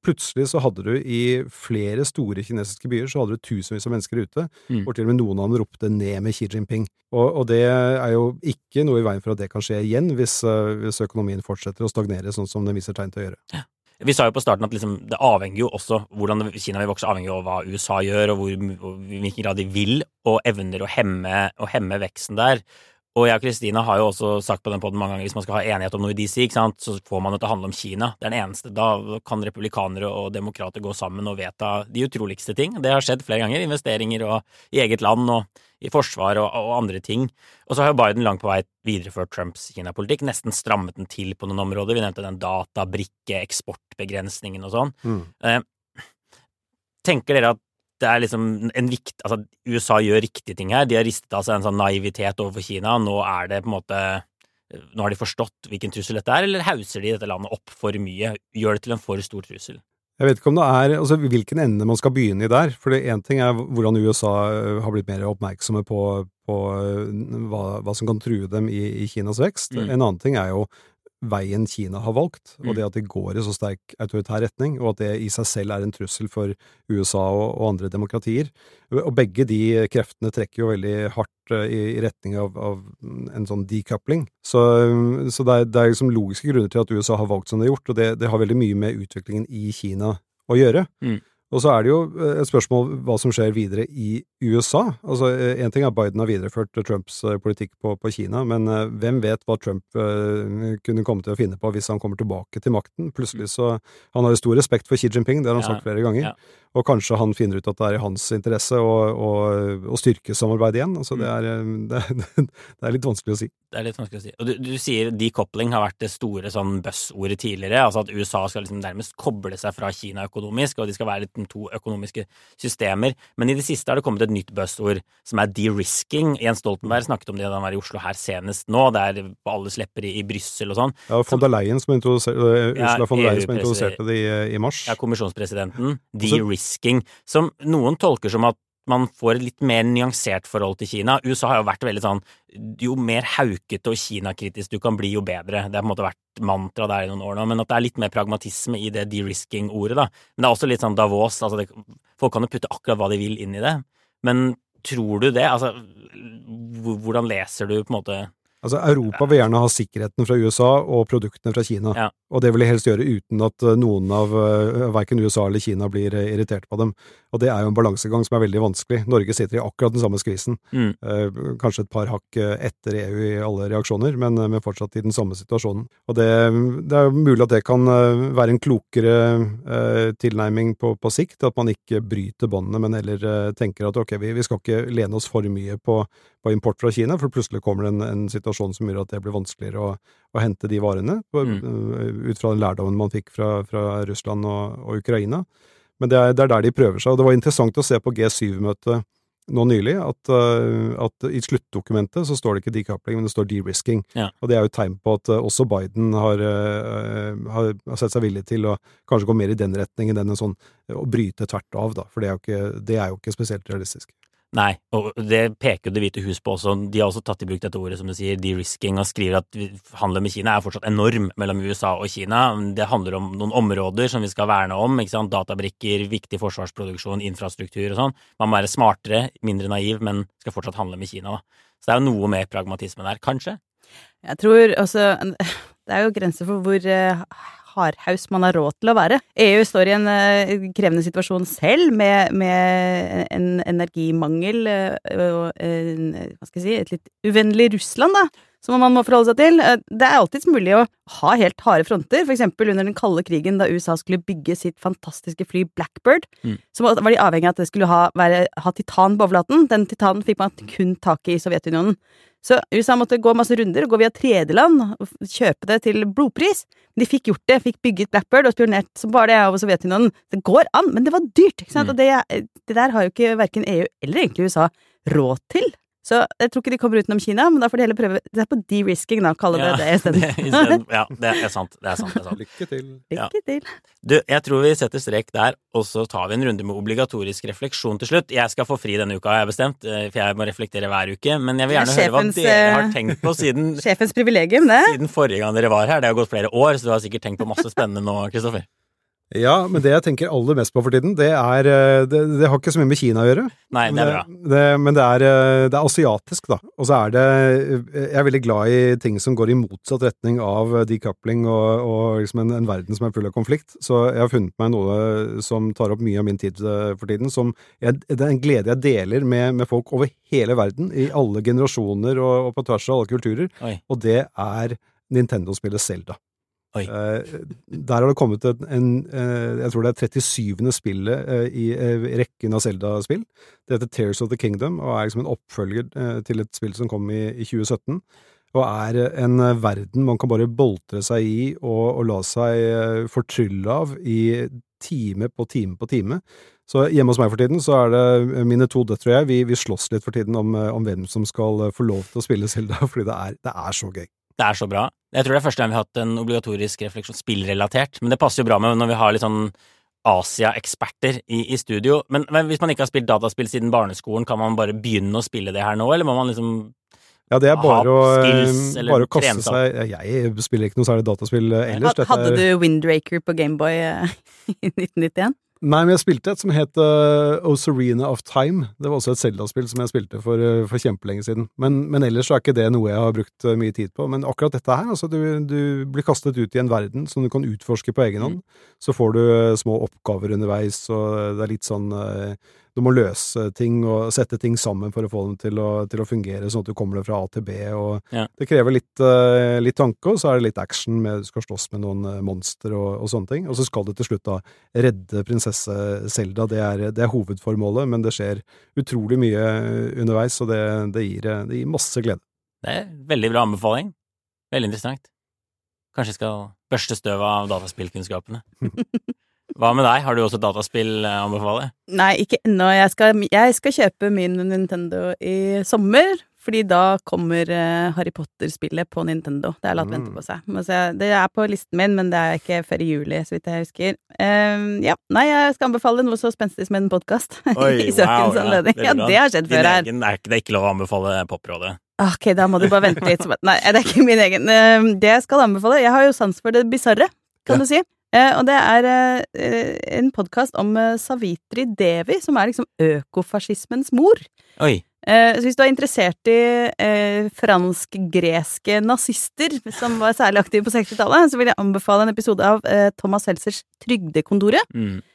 Plutselig så hadde du i flere store kinesiske byer så hadde du tusenvis av mennesker ute, Mm. og til og med noen av dem ropte ned med Xi Jinping. Og, og det er jo ikke noe i veien for at det kan skje igjen, hvis, eh, hvis økonomien fortsetter å stagnere sånn som den viser tegn til å gjøre. Vi sa jo på starten at liksom, det avhenger jo også hvordan Kina vil vokse, avhenger av hva USA gjør, og hvor, og i hvilken grad de vil og evner å hemme, å hemme veksten der. Og jeg og Kristina har jo også sagt på den podden mange ganger hvis man skal ha enighet om noe i DC, så får man det til å handle om Kina. Det er den eneste. Da kan republikanere og demokrater gå sammen og vedta de utroligste ting. Det har skjedd flere ganger. Investeringer og, i eget land og i forsvar og, og andre ting. Og så har jo Biden langt på vei videreført Trumps Kina-politikk, nesten strammet den til på noen områder. Vi nevnte den databrikke, eksportbegrensningen og sånn. Mm. Eh, tenker dere at det er liksom en vikt, altså USA gjør riktige ting her. De har ristet av seg en sånn naivitet overfor Kina. Nå er det på en måte Nå har de forstått hvilken trussel dette er, eller hauser de dette landet opp for mye? Gjør det til en for stor trussel? Jeg vet ikke om det er altså hvilken ende man skal begynne i der. For én ting er hvordan USA øh, har blitt mer oppmerksomme på, på øh, hva, hva som kan true dem i, i Kinas vekst. Mm. En annen ting er jo veien Kina har valgt, og Mm. det at de går i så sterk autoritær retning, og at det i seg selv er en trussel for USA og, og andre demokratier. Og begge de kreftene trekker jo veldig hardt øh, i, i retning av, av en sånn decoupling. Så, så det, er, det er liksom logiske grunner til at USA har valgt som det har gjort, og det, det har veldig mye med utviklingen i Kina å gjøre. Mm. Og så er det jo eh, et spørsmål hva som skjer videre i USA. Altså, Én ting er at Biden har videreført Trumps eh, politikk på, på Kina, men eh, hvem vet hva Trump eh, kunne komme til å finne på hvis han kommer tilbake til makten? Plutselig så Han har jo stor respekt for Xi Jinping, det har han Ja, sagt flere ganger. ja. Og kanskje han finner ut at det er i hans interesse å, å, å styrke samarbeidet igjen. Altså, det, er, eh, det, det er litt vanskelig å si. Det er litt vanskelig å si. Og du, du sier decoupling har vært det store sånn buzzordet tidligere, altså at USA skal liksom nærmest koble seg fra Kina økonomisk, og de skal være liksom to økonomiske systemer. Men i det siste har det kommet et nytt buzzord som er de-risking. Jens Stoltenberg snakket om det da han var i Oslo her senest nå, det er på alles lepper i, i Brussel og sånn. Ja, von der Leyen som introduserte, eh, Ja, von Leyen som introduserte det i, i mars. Ja, kommisjonspresidenten. De-risking, som noen tolker som at man får et litt mer nyansert forhold til Kina. USA har jo vært veldig sånn Jo mer haukete og Kina-kritisk du kan bli, jo bedre. Det har på en måte vært mantra der i noen år nå, men at det er litt mer pragmatisme i det de-risking-ordet, da. Men det er også litt sånn Davos, altså det, folk kan jo putte akkurat hva de vil inn i det. Men tror du det? Altså, hvordan leser du på en måte Altså, Europa vil gjerne ha sikkerheten fra USA og produktene fra Kina, Ja. og det vil de helst gjøre uten at eh, noen av uh, verken USA eller Kina blir eh, irritert på dem. Og det er jo en balansegang som er veldig vanskelig. Norge sitter i akkurat den samme skvisen. Mm. Eh, kanskje et par hakk eh, etter EU i alle reaksjoner, men, eh, men fortsatt i den samme situasjonen. Og det, det er jo mulig at det kan eh, være en klokere eh, tilnærming på, på sikt, at man ikke bryter båndene, men heller eh, tenker at ok, vi, vi skal ikke lene oss for mye på, på import fra Kina, for plutselig kommer det en, en situasjon som gjør at det blir vanskeligere å, å hente de varene, på, Mm. eh, ut fra den lærdommen man fikk fra, fra Russland og, og Ukraina. Men det er, det er der de prøver seg, og det var interessant å se på G7-møtet nå nylig at, eh, at i sluttdokumentet så står det ikke decoupling, men det står de-risking. Ja. Og det er jo et tegn på at eh, også Biden har, har, sett seg villig til å kanskje gå mer i den retningen enn en sånn å bryte tvert av, da. For det er jo ikke, det er jo ikke spesielt realistisk. Nei, og det peker jo Det hvite hus på også. De har også tatt i bruk dette ordet, som du sier, de-risking, og skriver at handelen med Kina er fortsatt enorm mellom USA og Kina. Det handler om noen områder som vi skal verne om. ikke sant? Databrikker, viktig forsvarsproduksjon, infrastruktur og sånn. Man må være smartere, mindre naiv, men skal fortsatt handle med Kina. da. Så det er jo noe mer pragmatisme der, kanskje. Jeg tror også Det er jo grenser for hvor eh, hardhaus man har råd til å være. EU står i en eh, krevende situasjon selv, med, med en energimangel eh, og en, hva skal jeg si, et litt uvennlig Russland, da. Som man må forholde seg til. Eh, Det er alltids mulig å ha helt harde fronter. Eksempel under den kalde krigen, da USA skulle bygge sitt fantastiske fly Blackbird. Mm. Så var de avhengig av at det skulle ha, være, ha titan på overflaten. Den titanen fikk man kun tak i i Sovjetunionen. Så USA måtte gå masse runder og gå via tredjeland og kjøpe det til blodpris. Men de fikk gjort det, fikk bygget Blackbird og spionert som bare det over Sovjetunionen. Det går an, men det var dyrt, ikke sant? Mm. Og det, det der har jo ikke verken EU eller egentlig USA råd til. Så jeg tror ikke de kommer utenom Kina, men da får de heller prøve Det er på de-risking, da, kalle det det det isteden. ja, det er sant. Det er sant. Det er sant. Lykke til. ja. Lykke til. Du, jeg tror vi setter strek der, og så tar vi en runde med obligatorisk refleksjon til slutt. Jeg skal få fri denne uka, har jeg bestemt, eh, for jeg må reflektere hver uke. Men jeg vil er gjerne høre hva dere har eh, tenkt på siden, Sjefens privilegium, det. siden forrige gang dere var her. Det har gått flere år, så du har sikkert tenkt på masse spennende nå, Kristoffer. Ja, men det jeg tenker aller mest på for tiden, det er eh, Det, det har ikke så mye med Kina å gjøre. Nei, det er bra. Det, men det er, eh, det er asiatisk, da. Og så er det Jeg er veldig glad i ting som går i motsatt retning av decoupling og, og liksom en, en verden som er full av konflikt. Så jeg har funnet meg noe som tar opp mye av min tid eh, for tiden. Som jeg, det er en glede jeg deler med, med folk over hele verden, i alle generasjoner og, og på tvers av alle kulturer. Oi. Og det er Nintendo-spillet Zelda. Oi. Eh, der har det kommet en, en eh, Jeg tror det er 37. spillet eh, i rekken av Zelda-spill. Det heter Tears of the Kingdom, og er liksom en oppfølger til et spill som kom i, i 2017. Og er en verden man kan bare boltre seg i og, og la seg fortrylle av i time på time på time. Så hjemme hos meg for tiden så er det mine to døtre og jeg, vi, vi slåss litt for tiden om, om hvem som skal få lov til å spille Zelda, fordi det er, det er så gøy. Det er så bra. Jeg tror det er første gang vi har hatt en obligatorisk refleksjon spillrelatert, men det passer jo bra med når vi har litt sånn Asia-eksperter i, i studio. Men, men hvis man ikke har spilt dataspill siden barneskolen, kan man bare begynne å spille det her nå, eller må man liksom Ja, det er Ha bare å, eh, skills, eller bare å kaste trene seg Jeg spiller ikke noe særlig dataspill eh, ellers. Hadde er- du Windraker på Gameboy eh, i 1991? Nei, men jeg spilte et som het uh, Ocarina of Time. Det var også et Zelda-spill som jeg spilte for, uh, for kjempelenge siden. Men, men ellers så er ikke det noe jeg har brukt uh, mye tid på. Men akkurat dette her, altså du, du blir kastet ut i en verden som du kan utforske på egen hånd. Så får du uh, små oppgaver underveis, og det er litt sånn eh, Du må løse ting og sette ting sammen for å få dem til å, til å fungere, sånn at du kommer deg fra A til B. og Ja. Det krever litt, eh, litt tanke, og så er det litt action med du skal slåss med noen eh, monstre og, og sånne ting. Og så skal du til slutt da redde prinsesse Selda. Det det er hovedformålet, men det skjer utrolig mye underveis, og det, det, gir, eh, det gir masse glede. Det er veldig bra anbefaling. Veldig interessant. Kanskje jeg skal børste støvet av dataspillkunnskapene. Hva med deg? Har du også dataspill å anbefale? Nei, ikke ennå. Jeg jeg skal kjøpe min Nintendo i sommer. Fordi da kommer eh, Harry Potter-spillet på Nintendo. Det er latt vente Mm. på seg. Det er på listen min, men det er ikke før i juli, så vidt jeg husker. Ehm, ja, Nei, jeg skal anbefale noe så spenstig som en podkast. I søkens anledning. Ja, det har skjedd før her. egen- Det er ikke, lov å anbefale Poprådet. Ok, da må du bare vente litt. Nei, det er ikke min egen. Ehm, Det jeg skal anbefale Jeg har jo sans for det bisarre, kan Ja. du si. Eh, og det er eh, en podkast om eh, Savitri Devi, som er liksom økofascismens mor. Oi. Eh, så hvis du er interessert i eh, fransk-greske nazister som var særlig aktive på 60-tallet, så vil jeg anbefale en episode av eh, Thomas Seltzers Trygdekontoret,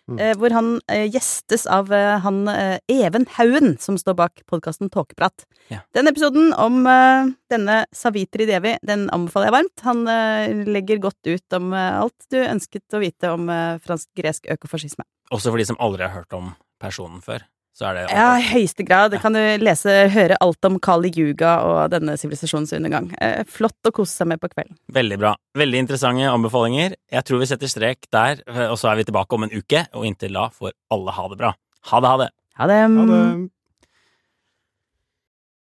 Mm. eh, hvor han eh, gjestes av eh, han eh, Even Haugen, som står bak podkasten Tåkeprat. Ja. Den episoden om eh, denne Savitri Devi, den anbefaler jeg varmt. Han eh, legger godt ut om eh, alt du ønsket å vite om eh, fransk-gresk økofascisme. Også for de som aldri har hørt om personen før. Så er det Ja, i høyeste grad. Det kan du lese, høre alt om Kali Yuga og denne sivilisasjonens undergang. Eh, flott å kose seg med på kvelden. Veldig bra. Veldig interessante anbefalinger. Jeg tror vi setter strek der, og så er vi tilbake om en uke. Og inntil da får alle ha det bra. Ha det, ha det. Ha det. Ha det!